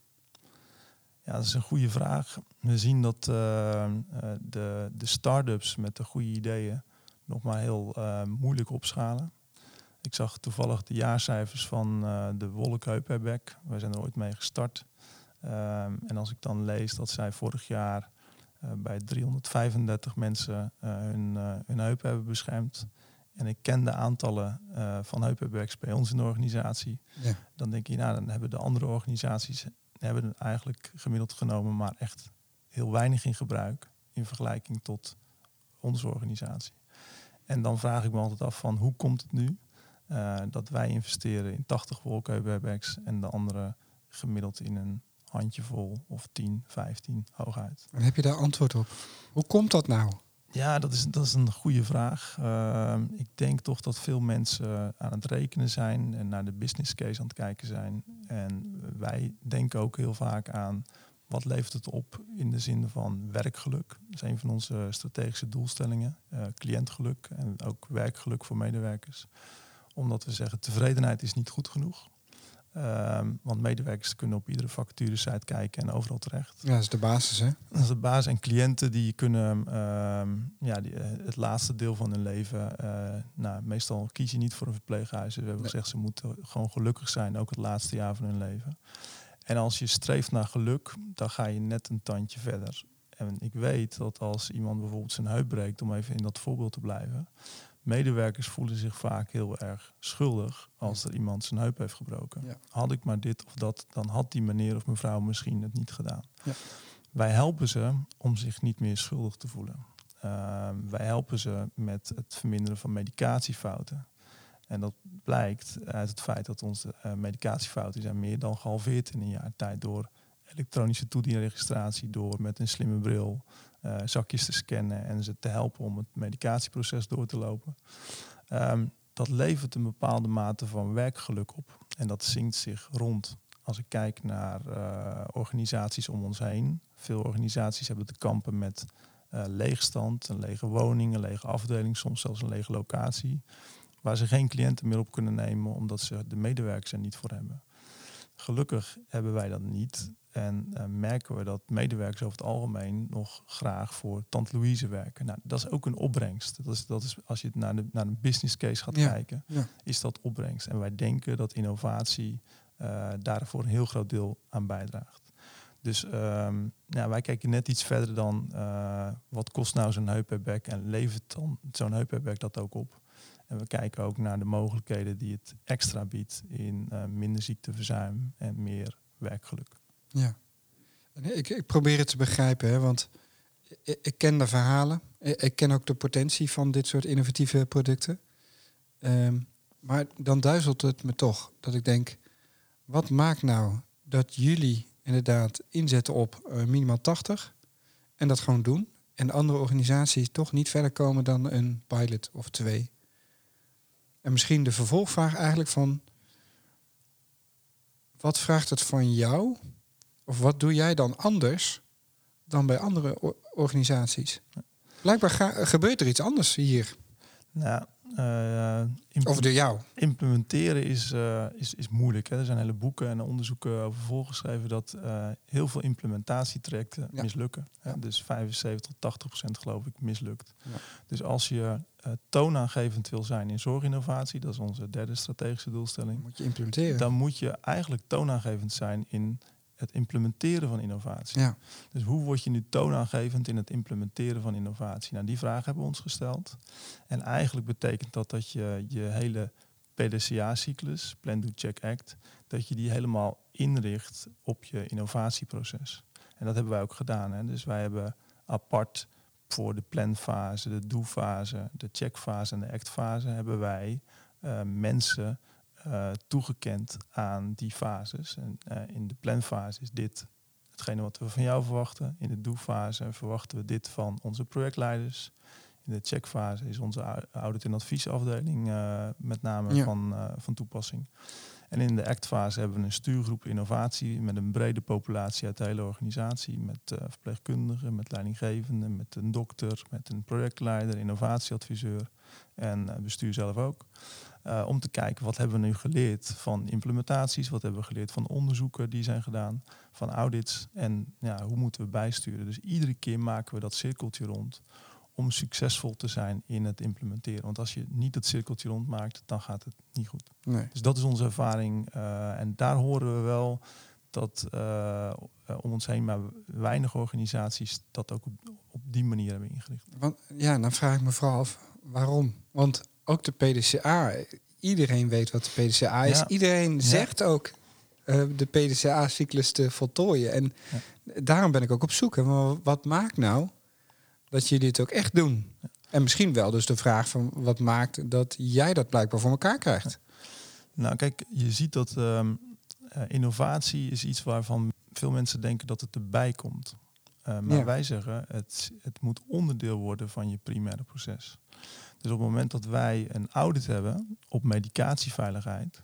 Ja, dat is een goede vraag. We zien dat uh, de, de start-ups met de goede ideeën nog maar heel uh, moeilijk opschalen. Ik zag toevallig de jaarcijfers van uh, de Wollekheup Wij zijn er ooit mee gestart. en als ik dan lees dat zij vorig jaar bij 335 mensen hun, hun heup hebben beschermd. En ik ken de aantallen van heupenwerks bij ons in de organisatie. Ja. Dan denk je, nou, dan hebben de andere organisaties hebben eigenlijk gemiddeld genomen maar echt heel weinig in gebruik in vergelijking tot onze organisatie. En dan vraag ik me altijd af van hoe komt het nu uh, dat wij investeren in 80 wolkenheupenwerks en de andere gemiddeld in een handjevol of 10, 15 hooguit. En heb je daar antwoord op? Hoe komt dat nou? Ja, dat is, dat is een goede vraag. Uh, ik denk toch dat veel mensen aan het rekenen zijn en naar de business case aan het kijken zijn. En wij denken ook heel vaak aan wat levert het op in de zin van werkgeluk. Dat is een van onze strategische doelstellingen. Uh, cliëntgeluk en ook werkgeluk voor medewerkers. Omdat we zeggen tevredenheid is niet goed genoeg. Ehm, want medewerkers kunnen op iedere vacaturesite kijken en overal terecht. Ja, dat is de basis, hè? Dat is de basis. En cliënten die kunnen ehm, ja, die, eh, het laatste deel van hun leven... Uh, nou, meestal kies je niet voor een verpleeghuis. We hebben gezegd, ze moeten gewoon gelukkig zijn, ook het laatste jaar van hun leven. En als je streeft naar geluk, dan ga je net een tandje verder. En ik weet dat als iemand bijvoorbeeld zijn heup breekt, om even in dat voorbeeld te blijven, medewerkers voelen zich vaak heel erg schuldig als er iemand zijn heup heeft gebroken. Had ik maar dit of dat, dan had die meneer of mevrouw misschien het niet gedaan. Ja. Wij helpen ze om zich niet meer schuldig te voelen. Ehm, wij helpen ze met het verminderen van medicatiefouten. En dat blijkt uit het feit dat onze uh, medicatiefouten zijn meer dan gehalveerd in een jaar tijd door elektronische toedienregistratie, door met een slimme bril uh, zakjes te scannen en ze te helpen om het medicatieproces door te lopen. Um, dat levert een bepaalde mate van werkgeluk op. En dat zingt zich rond. Als ik kijk naar uh, organisaties om ons heen. Veel organisaties hebben te kampen met uh, leegstand, een lege woning, een lege afdeling, soms zelfs een lege locatie waar ze geen cliënten meer op kunnen nemen omdat ze de medewerkers er niet voor hebben. Gelukkig hebben wij dat niet en uh, merken we dat medewerkers over het algemeen nog graag voor Tante Louise werken. Nou, dat is ook een opbrengst. Dat is, dat is als je naar, de, naar een business case gaat kijken, is dat opbrengst. En wij denken dat innovatie uh, daarvoor een heel groot deel aan bijdraagt. Dus um, ja, wij kijken net iets verder dan uh, wat kost nou zo'n heupback en levert dan zo'n heupback dat ook op. En we kijken ook naar de mogelijkheden die het extra biedt in uh, minder ziekteverzuim en meer werkgeluk. Ja, ik, ik probeer het te begrijpen, hè, want ik, ken de verhalen. Ik, ken ook de potentie van dit soort innovatieve producten. Um, maar dan duizelt het me toch dat ik denk, wat maakt nou dat jullie inderdaad inzetten op uh, minimaal 80 en dat gewoon doen en andere organisaties toch niet verder komen dan een pilot of twee? En misschien de vervolgvraag eigenlijk van... Wat vraagt het van jou? Of wat doe jij dan anders dan bij andere organisaties? Blijkbaar gebeurt er iets anders hier. Nou, uh, of door jou? Implementeren is, uh, is, is moeilijk. Hè. Er zijn hele boeken en onderzoeken over volgeschreven dat heel veel implementatietrajecten mislukken. Ja. Dus 75 tot 80 procent geloof ik mislukt. Ja. Dus als je toonaangevend wil zijn in zorginnovatie, dat is onze derde strategische doelstelling. Moet je implementeren. Dan moet je eigenlijk toonaangevend zijn in het implementeren van innovatie. Ja. Dus hoe word je nu toonaangevend in het implementeren van innovatie? Nou, die vraag hebben we ons gesteld. En eigenlijk betekent dat dat je je hele PDCA-cyclus, Plan, Do, Check, Act, dat je die helemaal inricht op je innovatieproces. En dat hebben wij ook gedaan. Hè. Dus wij hebben apart voor de planfase, de do-fase, de checkfase en de act-fase hebben wij uh, mensen uh, toegekend aan die fases. En uh, in de planfase is dit hetgene wat we van jou verwachten. In de do-fase verwachten we dit van onze projectleiders. In de checkfase is onze audit- en adviesafdeling uh, met name ja. van, van toepassing. En in de actfase hebben we een stuurgroep innovatie met een brede populatie uit de hele organisatie. Met verpleegkundigen, met leidinggevenden, met een dokter, met een projectleider, innovatieadviseur en bestuur zelf ook. Uh, om te kijken wat hebben we nu geleerd van implementaties, wat hebben we geleerd van onderzoeken die zijn gedaan, van audits en ja, hoe moeten we bijsturen. Dus iedere keer maken we dat cirkeltje rond om succesvol te zijn in het implementeren. Want als je niet het cirkeltje rondmaakt, dan gaat het niet goed. Nee. Dus dat is onze ervaring. Uh, en daar horen we wel dat uh, om ons heen maar weinig organisaties dat ook die manier hebben ingericht. Want, ja, dan vraag ik me vooral af waarom. Want ook de PDCA, iedereen weet wat de PDCA is. Ja. Iedereen zegt ook eh, de PDCA-cyclus te voltooien. En daarom ben ik ook op zoek. Maar wat maakt nou dat jullie dit ook echt doen? En misschien wel dus de vraag van wat maakt dat jij dat blijkbaar voor elkaar krijgt? Nou, kijk, je ziet dat ehm, eh, innovatie is iets waarvan veel mensen denken dat het erbij komt. Uh, maar Ja. wij zeggen, het, het moet onderdeel worden van je primaire proces. Dus op het moment dat wij een audit hebben op medicatieveiligheid,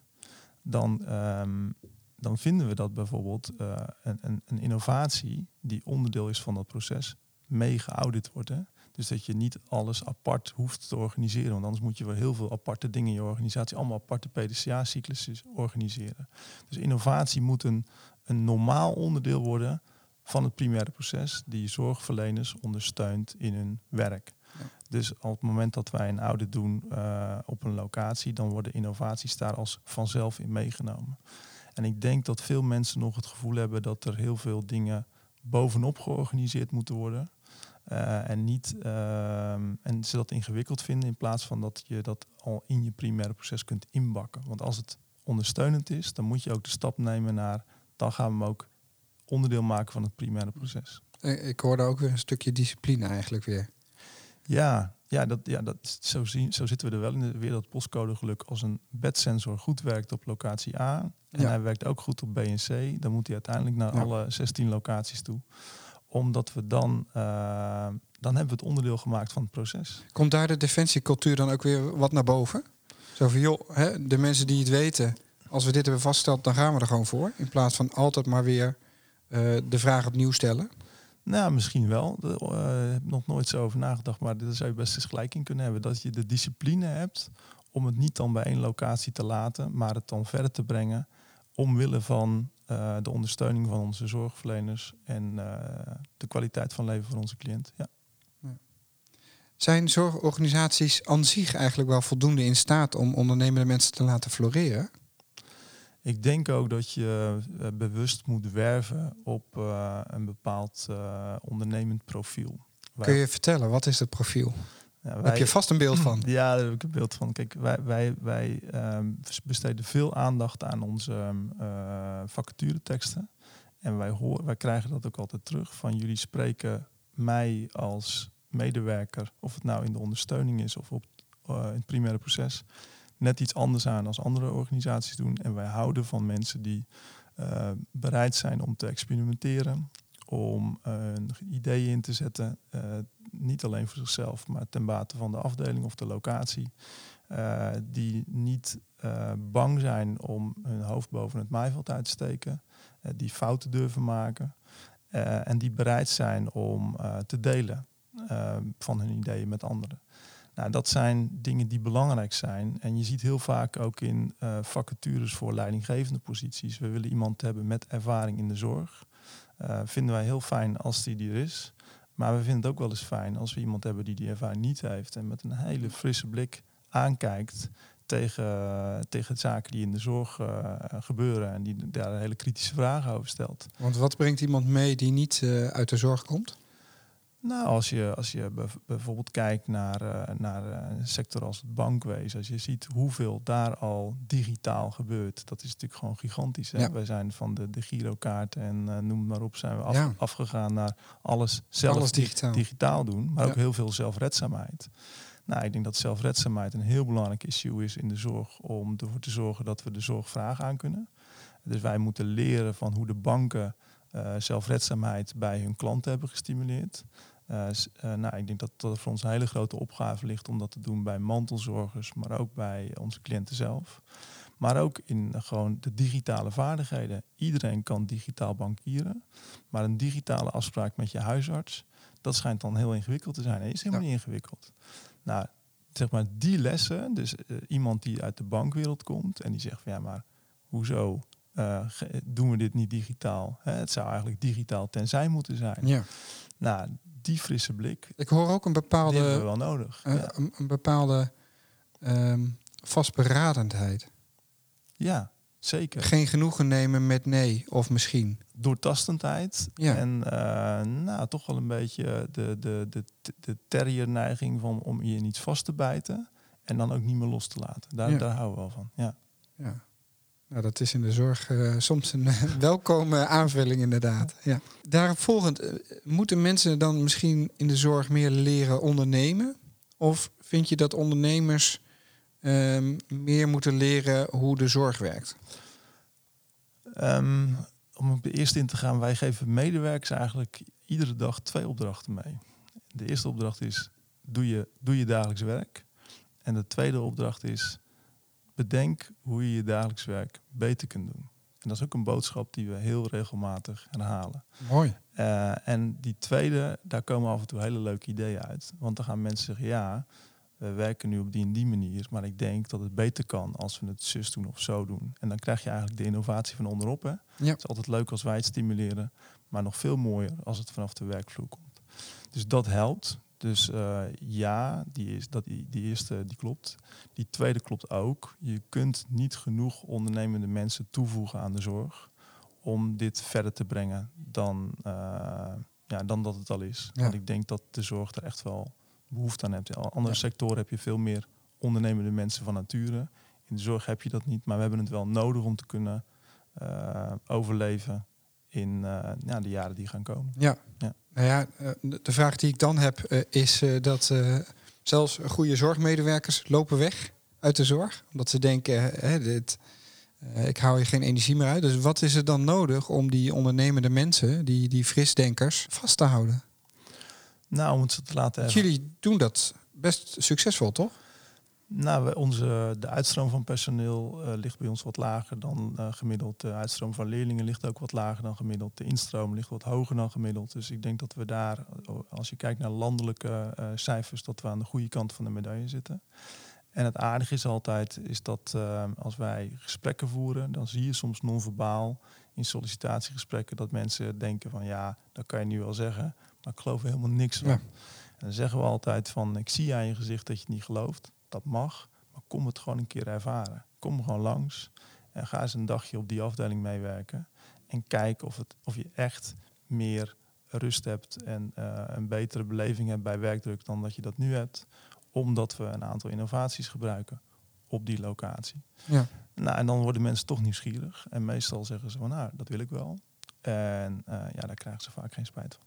dan, ehm, dan vinden we dat bijvoorbeeld eh, een, een, een innovatie die onderdeel is van dat proces, mee geaudit wordt. Hè? Dus dat je niet alles apart hoeft te organiseren. Want anders moet je wel heel veel aparte dingen in je organisatie, allemaal aparte PDCA-cyclussen organiseren. Dus innovatie moet een, een normaal onderdeel worden van het primaire proces die zorgverleners ondersteunt in hun werk. Dus op het moment dat wij een audit doen eh, op een locatie, dan worden innovaties daar als vanzelf in meegenomen. En ik denk dat veel mensen nog het gevoel hebben dat er heel veel dingen bovenop georganiseerd moeten worden. Eh, en, niet, ehm, en ze dat ingewikkeld vinden in plaats van dat je dat al in je primaire proces kunt inbakken. Want als het ondersteunend is, dan moet je ook de stap nemen naar, dan gaan we hem ook onderdeel maken van het primaire proces. Ik hoorde ook weer een stukje discipline eigenlijk weer. Ja, ja, dat, ja dat, zo, zien, zo zitten we er wel in de wereld postcode geluk. Als een bedsensor goed werkt op locatie A en Ja. hij werkt ook goed op B en C, dan moet hij uiteindelijk naar Ja. alle 16 locaties toe. Omdat we dan, eh, dan hebben we het onderdeel gemaakt van het proces. Komt daar de defensiecultuur dan ook weer wat naar boven? Zo van, joh, hè, de mensen die het weten, als we dit hebben vastgesteld, dan gaan we er gewoon voor. In plaats van altijd maar weer eh, de vraag opnieuw stellen. Nou, misschien wel. Daar eh, heb nog nooit zo over nagedacht. Maar daar zou je best eens gelijk in kunnen hebben. Dat je de discipline hebt om het niet dan bij één locatie te laten, maar het dan verder te brengen. Omwille van eh, de ondersteuning van onze zorgverleners en eh, de kwaliteit van leven van onze cliënt. Ja. Zijn zorgorganisaties aan zich eigenlijk wel voldoende in staat om ondernemende mensen te laten floreren? Ik denk ook dat je eh, bewust moet werven op eh, een bepaald eh, ondernemend profiel. Wij- Kun je vertellen, wat is het profiel? ja, wij- heb je vast een beeld van. Ja, daar heb ik een beeld van. Kijk, wij, wij, wij ehm, besteden veel aandacht aan onze ehm, eh, vacatureteksten. En wij, horen, wij krijgen dat ook altijd terug. Van jullie spreken mij als medewerker, of het nou in de ondersteuning is of op, in het primaire proces, net iets anders aan als andere organisaties doen. En wij houden van mensen die eh, bereid zijn om te experimenteren, om eh, ideeën in te zetten. eh, niet alleen voor zichzelf, maar ten bate van de afdeling of de locatie. die niet bang zijn om hun hoofd boven het maaiveld uit te steken. die fouten durven maken. en die bereid zijn om te delen van hun ideeën met anderen. Nou, dat zijn dingen die belangrijk zijn. En je ziet heel vaak ook in eh, vacatures voor leidinggevende posities. We willen iemand hebben met ervaring in de zorg. Eh, vinden wij heel fijn als die er is. Maar we vinden het ook wel eens fijn als we iemand hebben die die ervaring niet heeft. En met een hele frisse blik aankijkt tegen, tegen zaken die in de zorg eh, gebeuren. En die daar hele kritische vragen over stelt. Want wat brengt iemand mee die niet uit de zorg komt? Nou, als je, als je bijvoorbeeld kijkt naar, eh, naar eh, een sector als het bankwezen, als je ziet hoeveel daar al digitaal gebeurt, dat is natuurlijk gewoon gigantisch. Hè? Ja. Wij zijn van de, de girokaart en eh, noem maar op, zijn we af, Ja. afgegaan naar alles zelf Alles digitaal. digitaal doen, maar ook heel veel zelfredzaamheid. Nou, ik denk dat zelfredzaamheid een heel belangrijk issue is in de zorg om ervoor te zorgen dat we de zorgvraag aan kunnen. Dus wij moeten leren van hoe de banken zelfredzaamheid bij hun klanten hebben gestimuleerd. Eh, eh, nou, ik denk dat dat voor ons een hele grote opgave ligt om dat te doen bij mantelzorgers, maar ook bij onze cliënten zelf. Maar ook in eh, gewoon de digitale vaardigheden. Iedereen kan digitaal bankieren, maar een digitale afspraak met je huisarts, dat schijnt dan heel ingewikkeld te zijn. Het is helemaal Ja. niet ingewikkeld. Nou, zeg maar die lessen, dus iemand die uit de bankwereld komt en die zegt van ja, maar hoezo doen we dit niet digitaal? Hè, het zou eigenlijk digitaal tenzij moeten zijn. Ja. Nou, die frisse blik, Ik hoor ook een die hebben we bepaalde, wel nodig. ja. een, een bepaalde ehm, vastberadendheid. ja, Zeker. Geen genoegen nemen met nee of misschien. Doortastendheid. Ja. En eh, nou, toch wel een beetje de, de, de, de terrier-neiging van om je in iets vast te bijten. En dan ook niet meer los te laten. Daar, Ja. daar houden we wel van. Ja. Ja. Nou, dat is in de zorg eh, soms een welkome aanvulling inderdaad. Ja. Daarop volgend, eh, moeten mensen dan misschien in de zorg meer leren ondernemen? Of vind je dat ondernemers ehm, meer moeten leren hoe de zorg werkt? Ehm, om op de eerste in te gaan, wij geven medewerkers eigenlijk iedere dag twee opdrachten mee. De eerste opdracht is, doe je, doe je dagelijks werk. En de tweede opdracht is, bedenk hoe je je dagelijks werk beter kunt doen. En dat is ook een boodschap die we heel regelmatig herhalen. Mooi. Eh, en die tweede, daar komen af en toe hele leuke ideeën uit. Want dan gaan mensen zeggen, ja, we werken nu op die en die manier, maar ik denk dat het beter kan als we het zus doen of zo doen. En dan krijg je eigenlijk de innovatie van onderop. Hè? Ja. Het is altijd leuk als wij het stimuleren, maar nog veel mooier als het vanaf de werkvloer komt. Dus dat helpt. Dus eh, ja, die, is, dat, die, die eerste die klopt. Die tweede klopt ook. Je kunt niet genoeg ondernemende mensen toevoegen aan de zorg om dit verder te brengen dan, eh, ja, dan dat het al is. Ja. Want ik denk dat de zorg er echt wel behoefte aan hebt. In andere Ja. sectoren heb je veel meer ondernemende mensen van nature. In de zorg heb je dat niet, maar we hebben het wel nodig om te kunnen eh, overleven in ja, de jaren die gaan komen. Ja. Ja. Nou ja, eh, de vraag die ik dan heb eh, is eh, dat zelfs goede zorgmedewerkers lopen weg uit de zorg. Omdat ze denken, hè, dit, ik hou hier geen energie meer uit. Dus wat is er dan nodig om die ondernemende mensen, die, die frisdenkers, vast te houden? Nou, om het te laten ervaren. Jullie doen dat best succesvol, toch? Nou, we- onze, de uitstroom van personeel eh, ligt bij ons wat lager dan eh, gemiddeld. De uitstroom van leerlingen ligt ook wat lager dan gemiddeld. De instroom ligt wat hoger dan gemiddeld. Dus ik denk dat we daar, eh, als je kijkt naar landelijke cijfers, dat we aan de goede kant van de medaille zitten. En het aardige is altijd, is dat als wij gesprekken voeren, dan zie je soms non-verbaal in sollicitatiegesprekken dat mensen denken van ja, dat kan je nu wel zeggen, maar ik geloof er helemaal niks van. Ja. En dan zeggen we altijd van, ik zie aan je gezicht dat je het niet gelooft. Dat mag, maar kom het gewoon een keer ervaren. Kom gewoon langs en ga eens een dagje op die afdeling meewerken. En kijk of, het, of je echt meer rust hebt en eh, een betere beleving hebt bij werkdruk dan dat je dat nu hebt. Omdat we een aantal innovaties gebruiken op die locatie. Ja. Nou, en dan worden mensen toch nieuwsgierig. En meestal zeggen ze van, nou, dat wil ik wel. En eh, ja, daar krijgen ze vaak geen spijt van.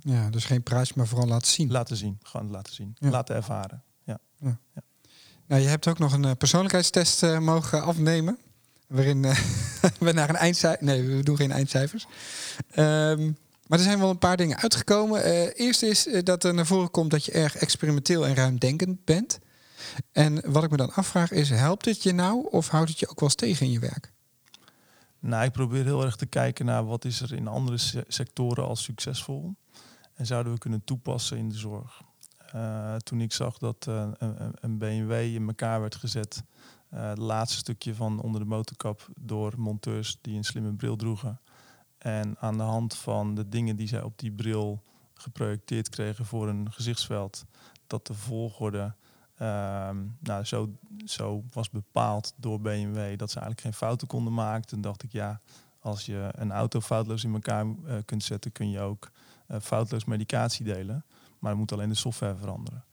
Ja, dus geen prijs, maar vooral laten zien. Laten zien, gewoon laten zien. Ja. Laten ervaren. Ja. Nou, je hebt ook nog een eh, persoonlijkheidstest eh, mogen afnemen. Waarin eh, we naar een eindcijfer. Nee, we doen geen eindcijfers. Ehm, maar er zijn wel een paar dingen uitgekomen. Eh eerst is dat er naar voren komt dat je erg experimenteel en ruimdenkend bent. En wat ik me dan afvraag is: helpt het je nou of houdt het je ook wel eens tegen in je werk? Nou, ik probeer heel erg te kijken naar wat is er in andere se- sectoren al succesvol. En zouden we kunnen toepassen in de zorg. Eh, toen ik zag dat eh, een, een- BMW in elkaar werd gezet, eh, het laatste stukje van onder de motorkap door monteurs die een slimme bril droegen. En aan de hand van de dingen die zij op die bril geprojecteerd kregen voor een gezichtsveld, dat de volgorde ehm, nou, zo, zo was bepaald door BMW dat ze eigenlijk geen fouten konden maken. Toen dacht ik, ja, als je een auto foutloos in elkaar kunt zetten, kun je ook foutloos medicatie delen. Maar dan moet alleen de software veranderen.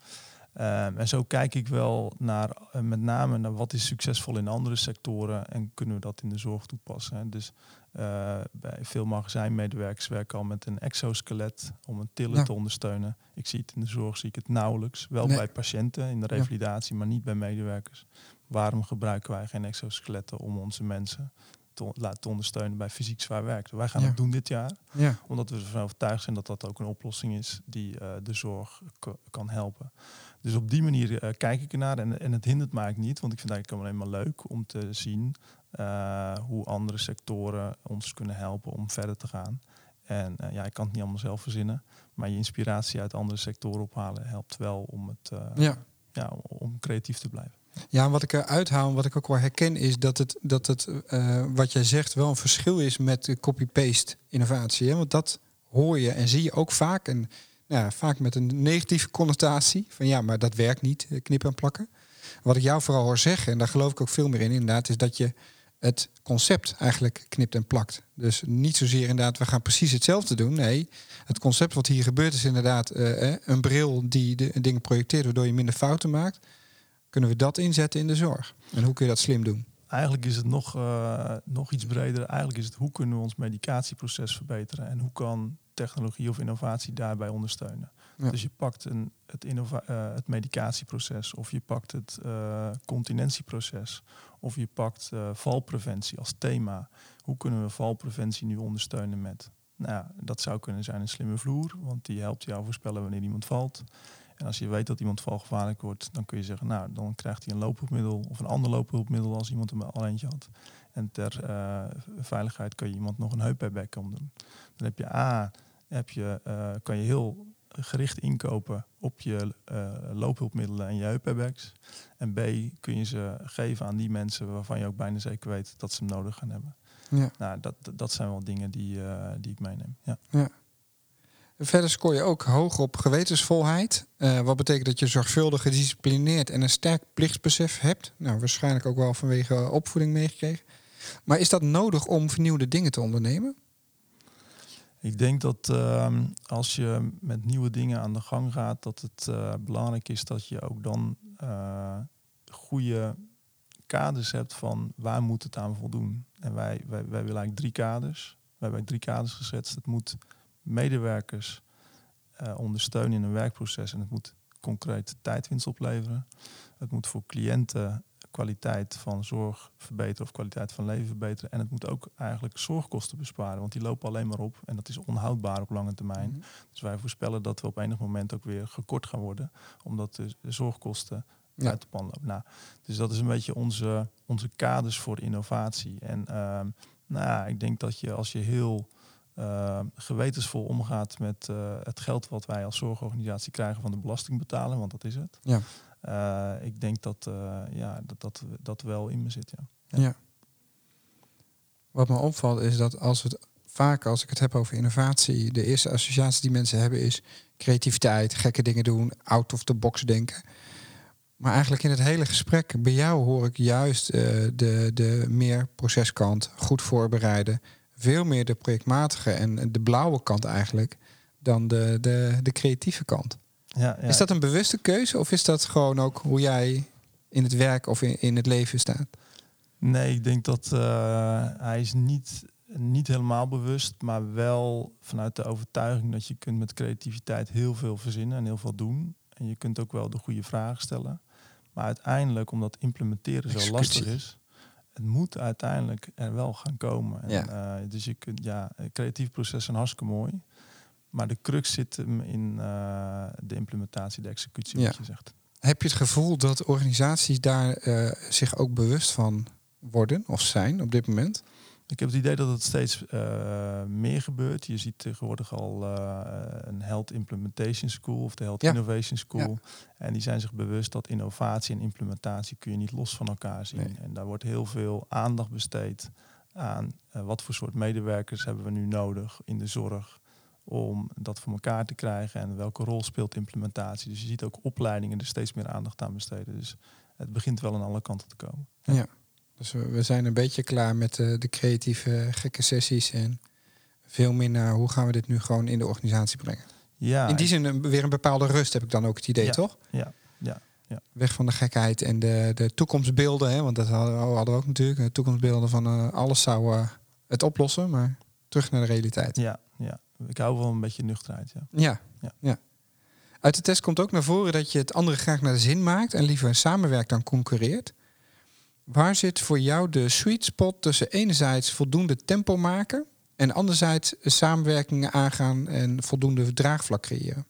Ehm, en zo kijk ik wel naar eh, met name naar wat is succesvol in andere sectoren en kunnen we dat in de zorg toepassen. Hè. Dus eh, bij veel magazijnmedewerkers werken al met een exoskelet om een tillen Ja. te ondersteunen. Ik zie het in de zorg, zie ik het nauwelijks. Wel Nee. bij patiënten in de Ja. revalidatie, maar niet bij medewerkers. Waarom gebruiken wij geen exoskeletten om onze mensen te laten ondersteunen bij fysiek zwaar werk? Wij gaan Ja. het doen dit jaar Ja, omdat we ervan overtuigd zijn dat dat ook een oplossing is die eh, de zorg kan helpen. Dus op die manier eh, kijk ik ernaar en, en het hindert mij niet, want ik vind het eigenlijk alleen maar leuk om te zien eh, hoe andere sectoren ons kunnen helpen om verder te gaan. En eh, ja, ik kan het niet allemaal zelf verzinnen, maar je inspiratie uit andere sectoren ophalen helpt wel om, het, ja. ja, om creatief te blijven. Ja, wat ik eruit haal, en wat ik ook wel herken, is dat het, dat het eh, wat jij zegt, wel een verschil is met copy-paste innovatie. Hè? Want dat hoor je en zie je ook vaak. En nou vaak met een negatieve connotatie. Van ja, maar dat werkt niet, eh, knippen en plakken. Wat ik jou vooral hoor zeggen, en daar geloof ik ook veel meer in, inderdaad, is dat je het concept eigenlijk knipt en plakt. Dus niet zozeer inderdaad, we gaan precies hetzelfde doen. Nee, het concept wat hier gebeurt is inderdaad eh, een bril die de dingen projecteert, waardoor je minder fouten maakt. Kunnen we dat inzetten in de zorg? En hoe kun je dat slim doen? Eigenlijk is het nog, uh, nog iets breder. Eigenlijk is het hoe kunnen we ons medicatieproces verbeteren en hoe kan technologie of innovatie daarbij ondersteunen. Dus je pakt een, het, innova uh, het medicatieproces of je pakt het uh, continentieproces of je pakt uh, valpreventie als thema. Hoe kunnen we valpreventie nu ondersteunen met? Nou, ja, dat zou kunnen zijn een slimme vloer, want die helpt jou voorspellen wanneer iemand valt. En als je weet dat iemand valgevaarlijk wordt, dan kun je zeggen, nou, dan krijgt hij een loophulpmiddel of een ander loophulpmiddel als iemand hem al eentje had. En ter veiligheid kun je iemand nog een heup om doen. Dan heb je A, heb je, kan je heel gericht inkopen op je uh, loophulpmiddelen en je heupairbags. En B, kun je ze geven aan die mensen waarvan je ook bijna zeker weet dat ze hem nodig gaan hebben. Ja. Nou, dat, dat zijn wel dingen die, die ik meeneem. Ja. ja. Verder scoor je ook hoog op gewetensvolheid. Uh, wat betekent dat je zorgvuldig gedisciplineerd en een sterk plichtsbesef hebt. Nou, waarschijnlijk ook wel vanwege opvoeding meegekregen. Maar is dat nodig om vernieuwde dingen te ondernemen? Ik denk dat ehm, als je met nieuwe dingen aan de gang gaat, dat het uh, belangrijk is dat je ook dan uh, goede kaders hebt van waar moet het aan voldoen. En wij, wij, wij willen eigenlijk drie kaders. We hebben drie kaders gezet. Het moet medewerkers uh, ondersteunen in een werkproces en het moet concreet tijdwinst opleveren. Het moet voor cliënten kwaliteit van zorg verbeteren of kwaliteit van leven verbeteren. En het moet ook eigenlijk zorgkosten besparen, want die lopen alleen maar op en dat is onhoudbaar op lange termijn. Mhm. Dus wij voorspellen dat we op enig moment ook weer gekort gaan worden, omdat de, zorgkosten uit de pan lopen. Nou, dus dat is een beetje onze, onze kaders voor innovatie. En uh, nou, ik denk dat je als je heel uh, gewetensvol omgaat met uh, het geld wat wij als zorgorganisatie krijgen van de belastingbetaler, want dat is het. Ja. Uh, ik denk dat, uh, ja, dat, dat dat wel in me zit. Ja. ja. ja. Wat me opvalt is dat als het vaak als ik het heb over innovatie, de eerste associatie die mensen hebben is creativiteit, gekke dingen doen, out of the box denken. Maar eigenlijk in het hele gesprek bij jou hoor ik juist de, de meer proceskant, goed voorbereiden, veel meer de projectmatige en de blauwe kant eigenlijk dan de, de, de creatieve kant. Ja, ja. Is dat een bewuste keuze of is dat gewoon ook hoe jij in het werk of in, in het leven staat? Nee, ik denk dat uh, hij is niet, niet helemaal bewust, maar wel vanuit de overtuiging dat je kunt met creativiteit heel veel verzinnen en heel veel doen. En je kunt ook wel de goede vragen stellen. Maar uiteindelijk, omdat implementeren zo lastig is, het moet uiteindelijk er wel gaan komen. En, ja. Uh, dus je kunt, ja, creatief proces zijn hartstikke mooi. Maar de crux zit hem in uh, de implementatie, de executie, ja. wat je zegt. Heb je het gevoel dat organisaties daar uh, zich ook bewust van worden of zijn op dit moment? Ik heb het idee dat het steeds uh, meer gebeurt. Je ziet tegenwoordig al een Health Implementation School of de Health ja. Innovation School. Ja. En die zijn zich bewust dat innovatie en implementatie kun je niet los van elkaar zien. Nee. En daar wordt heel veel aandacht besteed aan wat voor soort medewerkers hebben we nu nodig in de zorg om dat voor elkaar te krijgen en welke rol speelt implementatie. Dus je ziet ook opleidingen er steeds meer aandacht aan besteden. Dus het begint wel aan alle kanten te komen. Ja, dus we zijn een beetje klaar met de, de creatieve gekke sessies en veel meer naar hoe gaan we dit nu gewoon in de organisatie brengen. Ja, in die zin weer een bepaalde rust heb ik dan ook het idee, toch? Ja, ja. Ja. Weg van de gekheid en de, de toekomstbeelden. Hè? Want dat hadden, hadden we ook natuurlijk. De toekomstbeelden van uh, alles zou uh, het oplossen. Maar terug naar de realiteit. Ja, ja ik hou wel een beetje nuchterheid. Ja. Ja, ja. ja. Uit de test komt ook naar voren dat je het andere graag naar de zin maakt en liever samenwerkt dan concurreert. Waar zit voor jou de sweet spot tussen enerzijds voldoende tempo maken en anderzijds samenwerkingen aangaan en voldoende draagvlak creëren?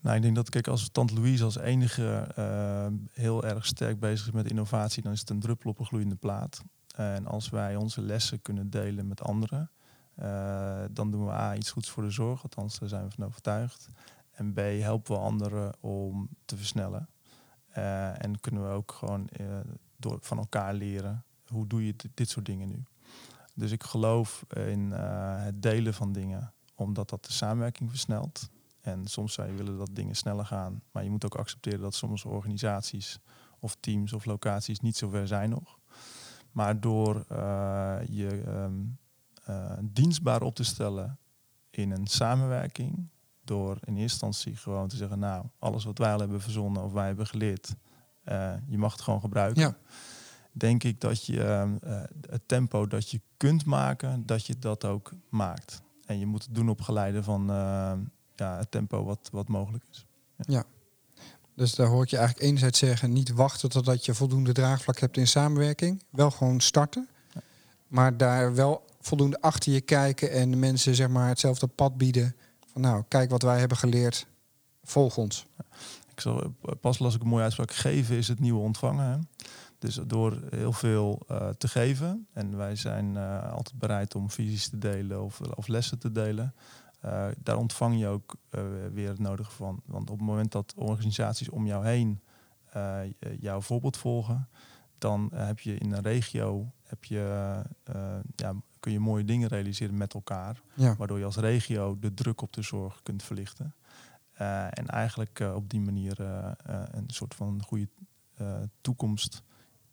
Nou, ik denk dat kijk, als Tante Louise als enige uh, heel erg sterk bezig is met innovatie, dan is het een druppel op een gloeiende plaat. En als wij onze lessen kunnen delen met anderen, uh, dan doen we A, iets goeds voor de zorg, althans daar zijn we van overtuigd. En B, helpen we anderen om te versnellen. Uh, en kunnen we ook gewoon door, van elkaar leren, hoe doe je dit, soort dingen nu? Dus ik geloof in het delen van dingen, omdat dat de samenwerking versnelt. En soms zou je willen dat dingen sneller gaan, maar je moet ook accepteren dat sommige organisaties of teams of locaties niet zo ver zijn nog. Maar door eh, je ehm, eh, dienstbaar op te stellen in een samenwerking, door in eerste instantie gewoon te zeggen, nou, alles wat wij al hebben verzonnen of wij hebben geleerd, eh, je mag het gewoon gebruiken. Ja. Denk ik dat je ehm, eh, het tempo dat je kunt maken, dat je dat ook maakt. En je moet het doen op geleide van ja, het tempo wat, wat mogelijk is. Dus daar hoor ik je eigenlijk enerzijds zeggen, niet wachten totdat je voldoende draagvlak hebt in samenwerking. Wel gewoon starten. Ja. Maar daar wel voldoende achter je kijken en de mensen zeg maar hetzelfde pad bieden. Nou, kijk wat wij hebben geleerd. Volg ons. Ik zal, pas las ik een mooie uitspraak. Geven is het nieuwe ontvangen. Hè? Dus door heel veel eh, te geven. En wij zijn eh, altijd bereid om visies te delen of, of lessen te delen. Eh, daar ontvang je ook weer het nodige van. Want op het moment dat organisaties om jou heen jouw voorbeeld volgen, dan heb je in een regio heb je, ja, kun je mooie dingen realiseren met elkaar. Ja, Waardoor je als regio de druk op de zorg kunt verlichten. Eh, en eigenlijk eh, op die manier eh, een soort van goede toekomst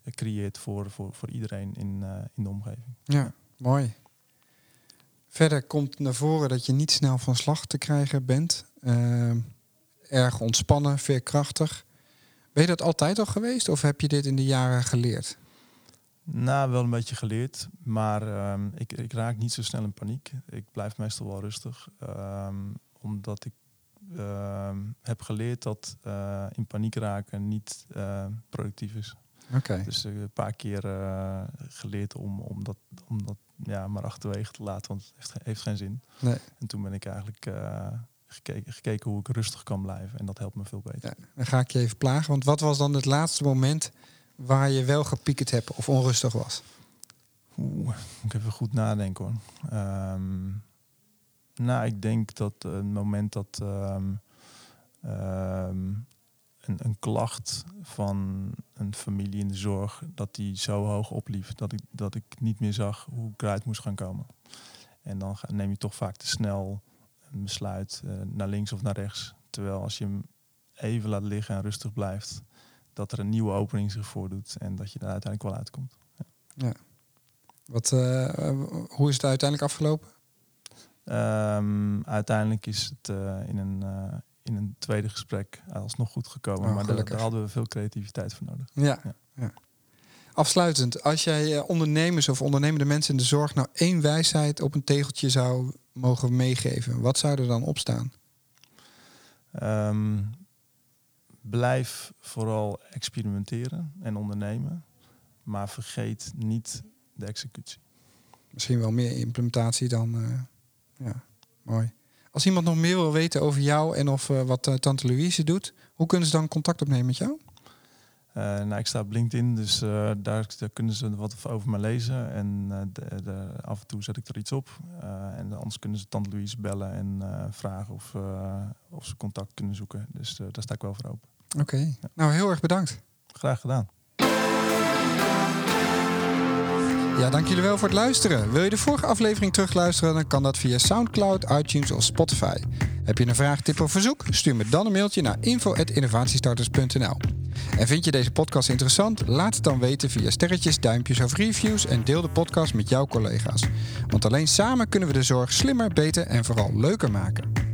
creëert voor, voor, voor iedereen in, in de omgeving. ja, mooi. Verder komt naar voren dat je niet snel van slag te krijgen bent. Erg ontspannen, veerkrachtig. Ben je dat altijd al geweest of heb je dit in de jaren geleerd? Nou, wel een beetje geleerd, maar ehm, ik, ik raak niet zo snel in paniek. Ik blijf meestal wel rustig, ehm, omdat ik ehm, heb geleerd dat eh, in paniek raken niet eh, productief is. Oké. Dus eh, een paar keer geleerd om, om dat, om dat ja, maar achterwege te laten, want het heeft, heeft geen zin. Nee. En toen ben ik eigenlijk gekeken, gekeken hoe ik rustig kan blijven en dat helpt me veel beter. Ja, dan ga ik je even plagen. Want wat was dan het laatste moment waar je wel gepiekerd hebt of onrustig was? Oeh, ik even goed nadenken hoor. Ehm, nou, ik denk dat een moment dat ehm, ehm, een, een klacht van een familie in de zorg, dat die zo hoog opliep dat ik, dat ik niet meer zag hoe ik eruit moest gaan komen. En dan neem je toch vaak te snel een besluit eh, naar links of naar rechts. Terwijl als je hem even laat liggen en rustig blijft, dat er een nieuwe opening zich voordoet en dat je er uiteindelijk wel uitkomt. Wat, eh, eh, hoe is het uiteindelijk afgelopen? Ehm, uiteindelijk is het eh, in, een, in een tweede gesprek alsnog goed gekomen. Oh, maar daar, daar hadden we veel creativiteit voor nodig. Ja. Ja. ja. Afsluitend, als jij ondernemers of ondernemende mensen in de zorg nou één wijsheid op een tegeltje zou mogen meegeven, wat zou er dan op staan? Blijf vooral experimenteren en ondernemen. Maar vergeet niet de executie. Misschien wel meer implementatie dan. eh, ja, mooi. Als iemand nog meer wil weten over jou en of eh, wat eh, Tante Louise doet, hoe kunnen ze dan contact opnemen met jou? Nou, ik sta op LinkedIn, dus daar, daar kunnen ze wat over me lezen. En de, de- af en toe zet ik er iets op. En anders kunnen ze Tante Louise bellen en vragen of, of ze contact kunnen zoeken. Dus daar sta ik wel voor open. Oké. Nou, heel erg bedankt. Graag gedaan. Ja, dank jullie wel voor het luisteren. Wil je de vorige aflevering terugluisteren, dan kan dat via SoundCloud, iTunes of Spotify. Heb je een vraag, tip of verzoek? Stuur me dan een mailtje naar info.innovatiestarters.nl. En vind je deze podcast interessant? Laat het dan weten via sterretjes, duimpjes of reviews en deel de podcast met jouw collega's. Want alleen samen kunnen we de zorg slimmer, beter en vooral leuker maken.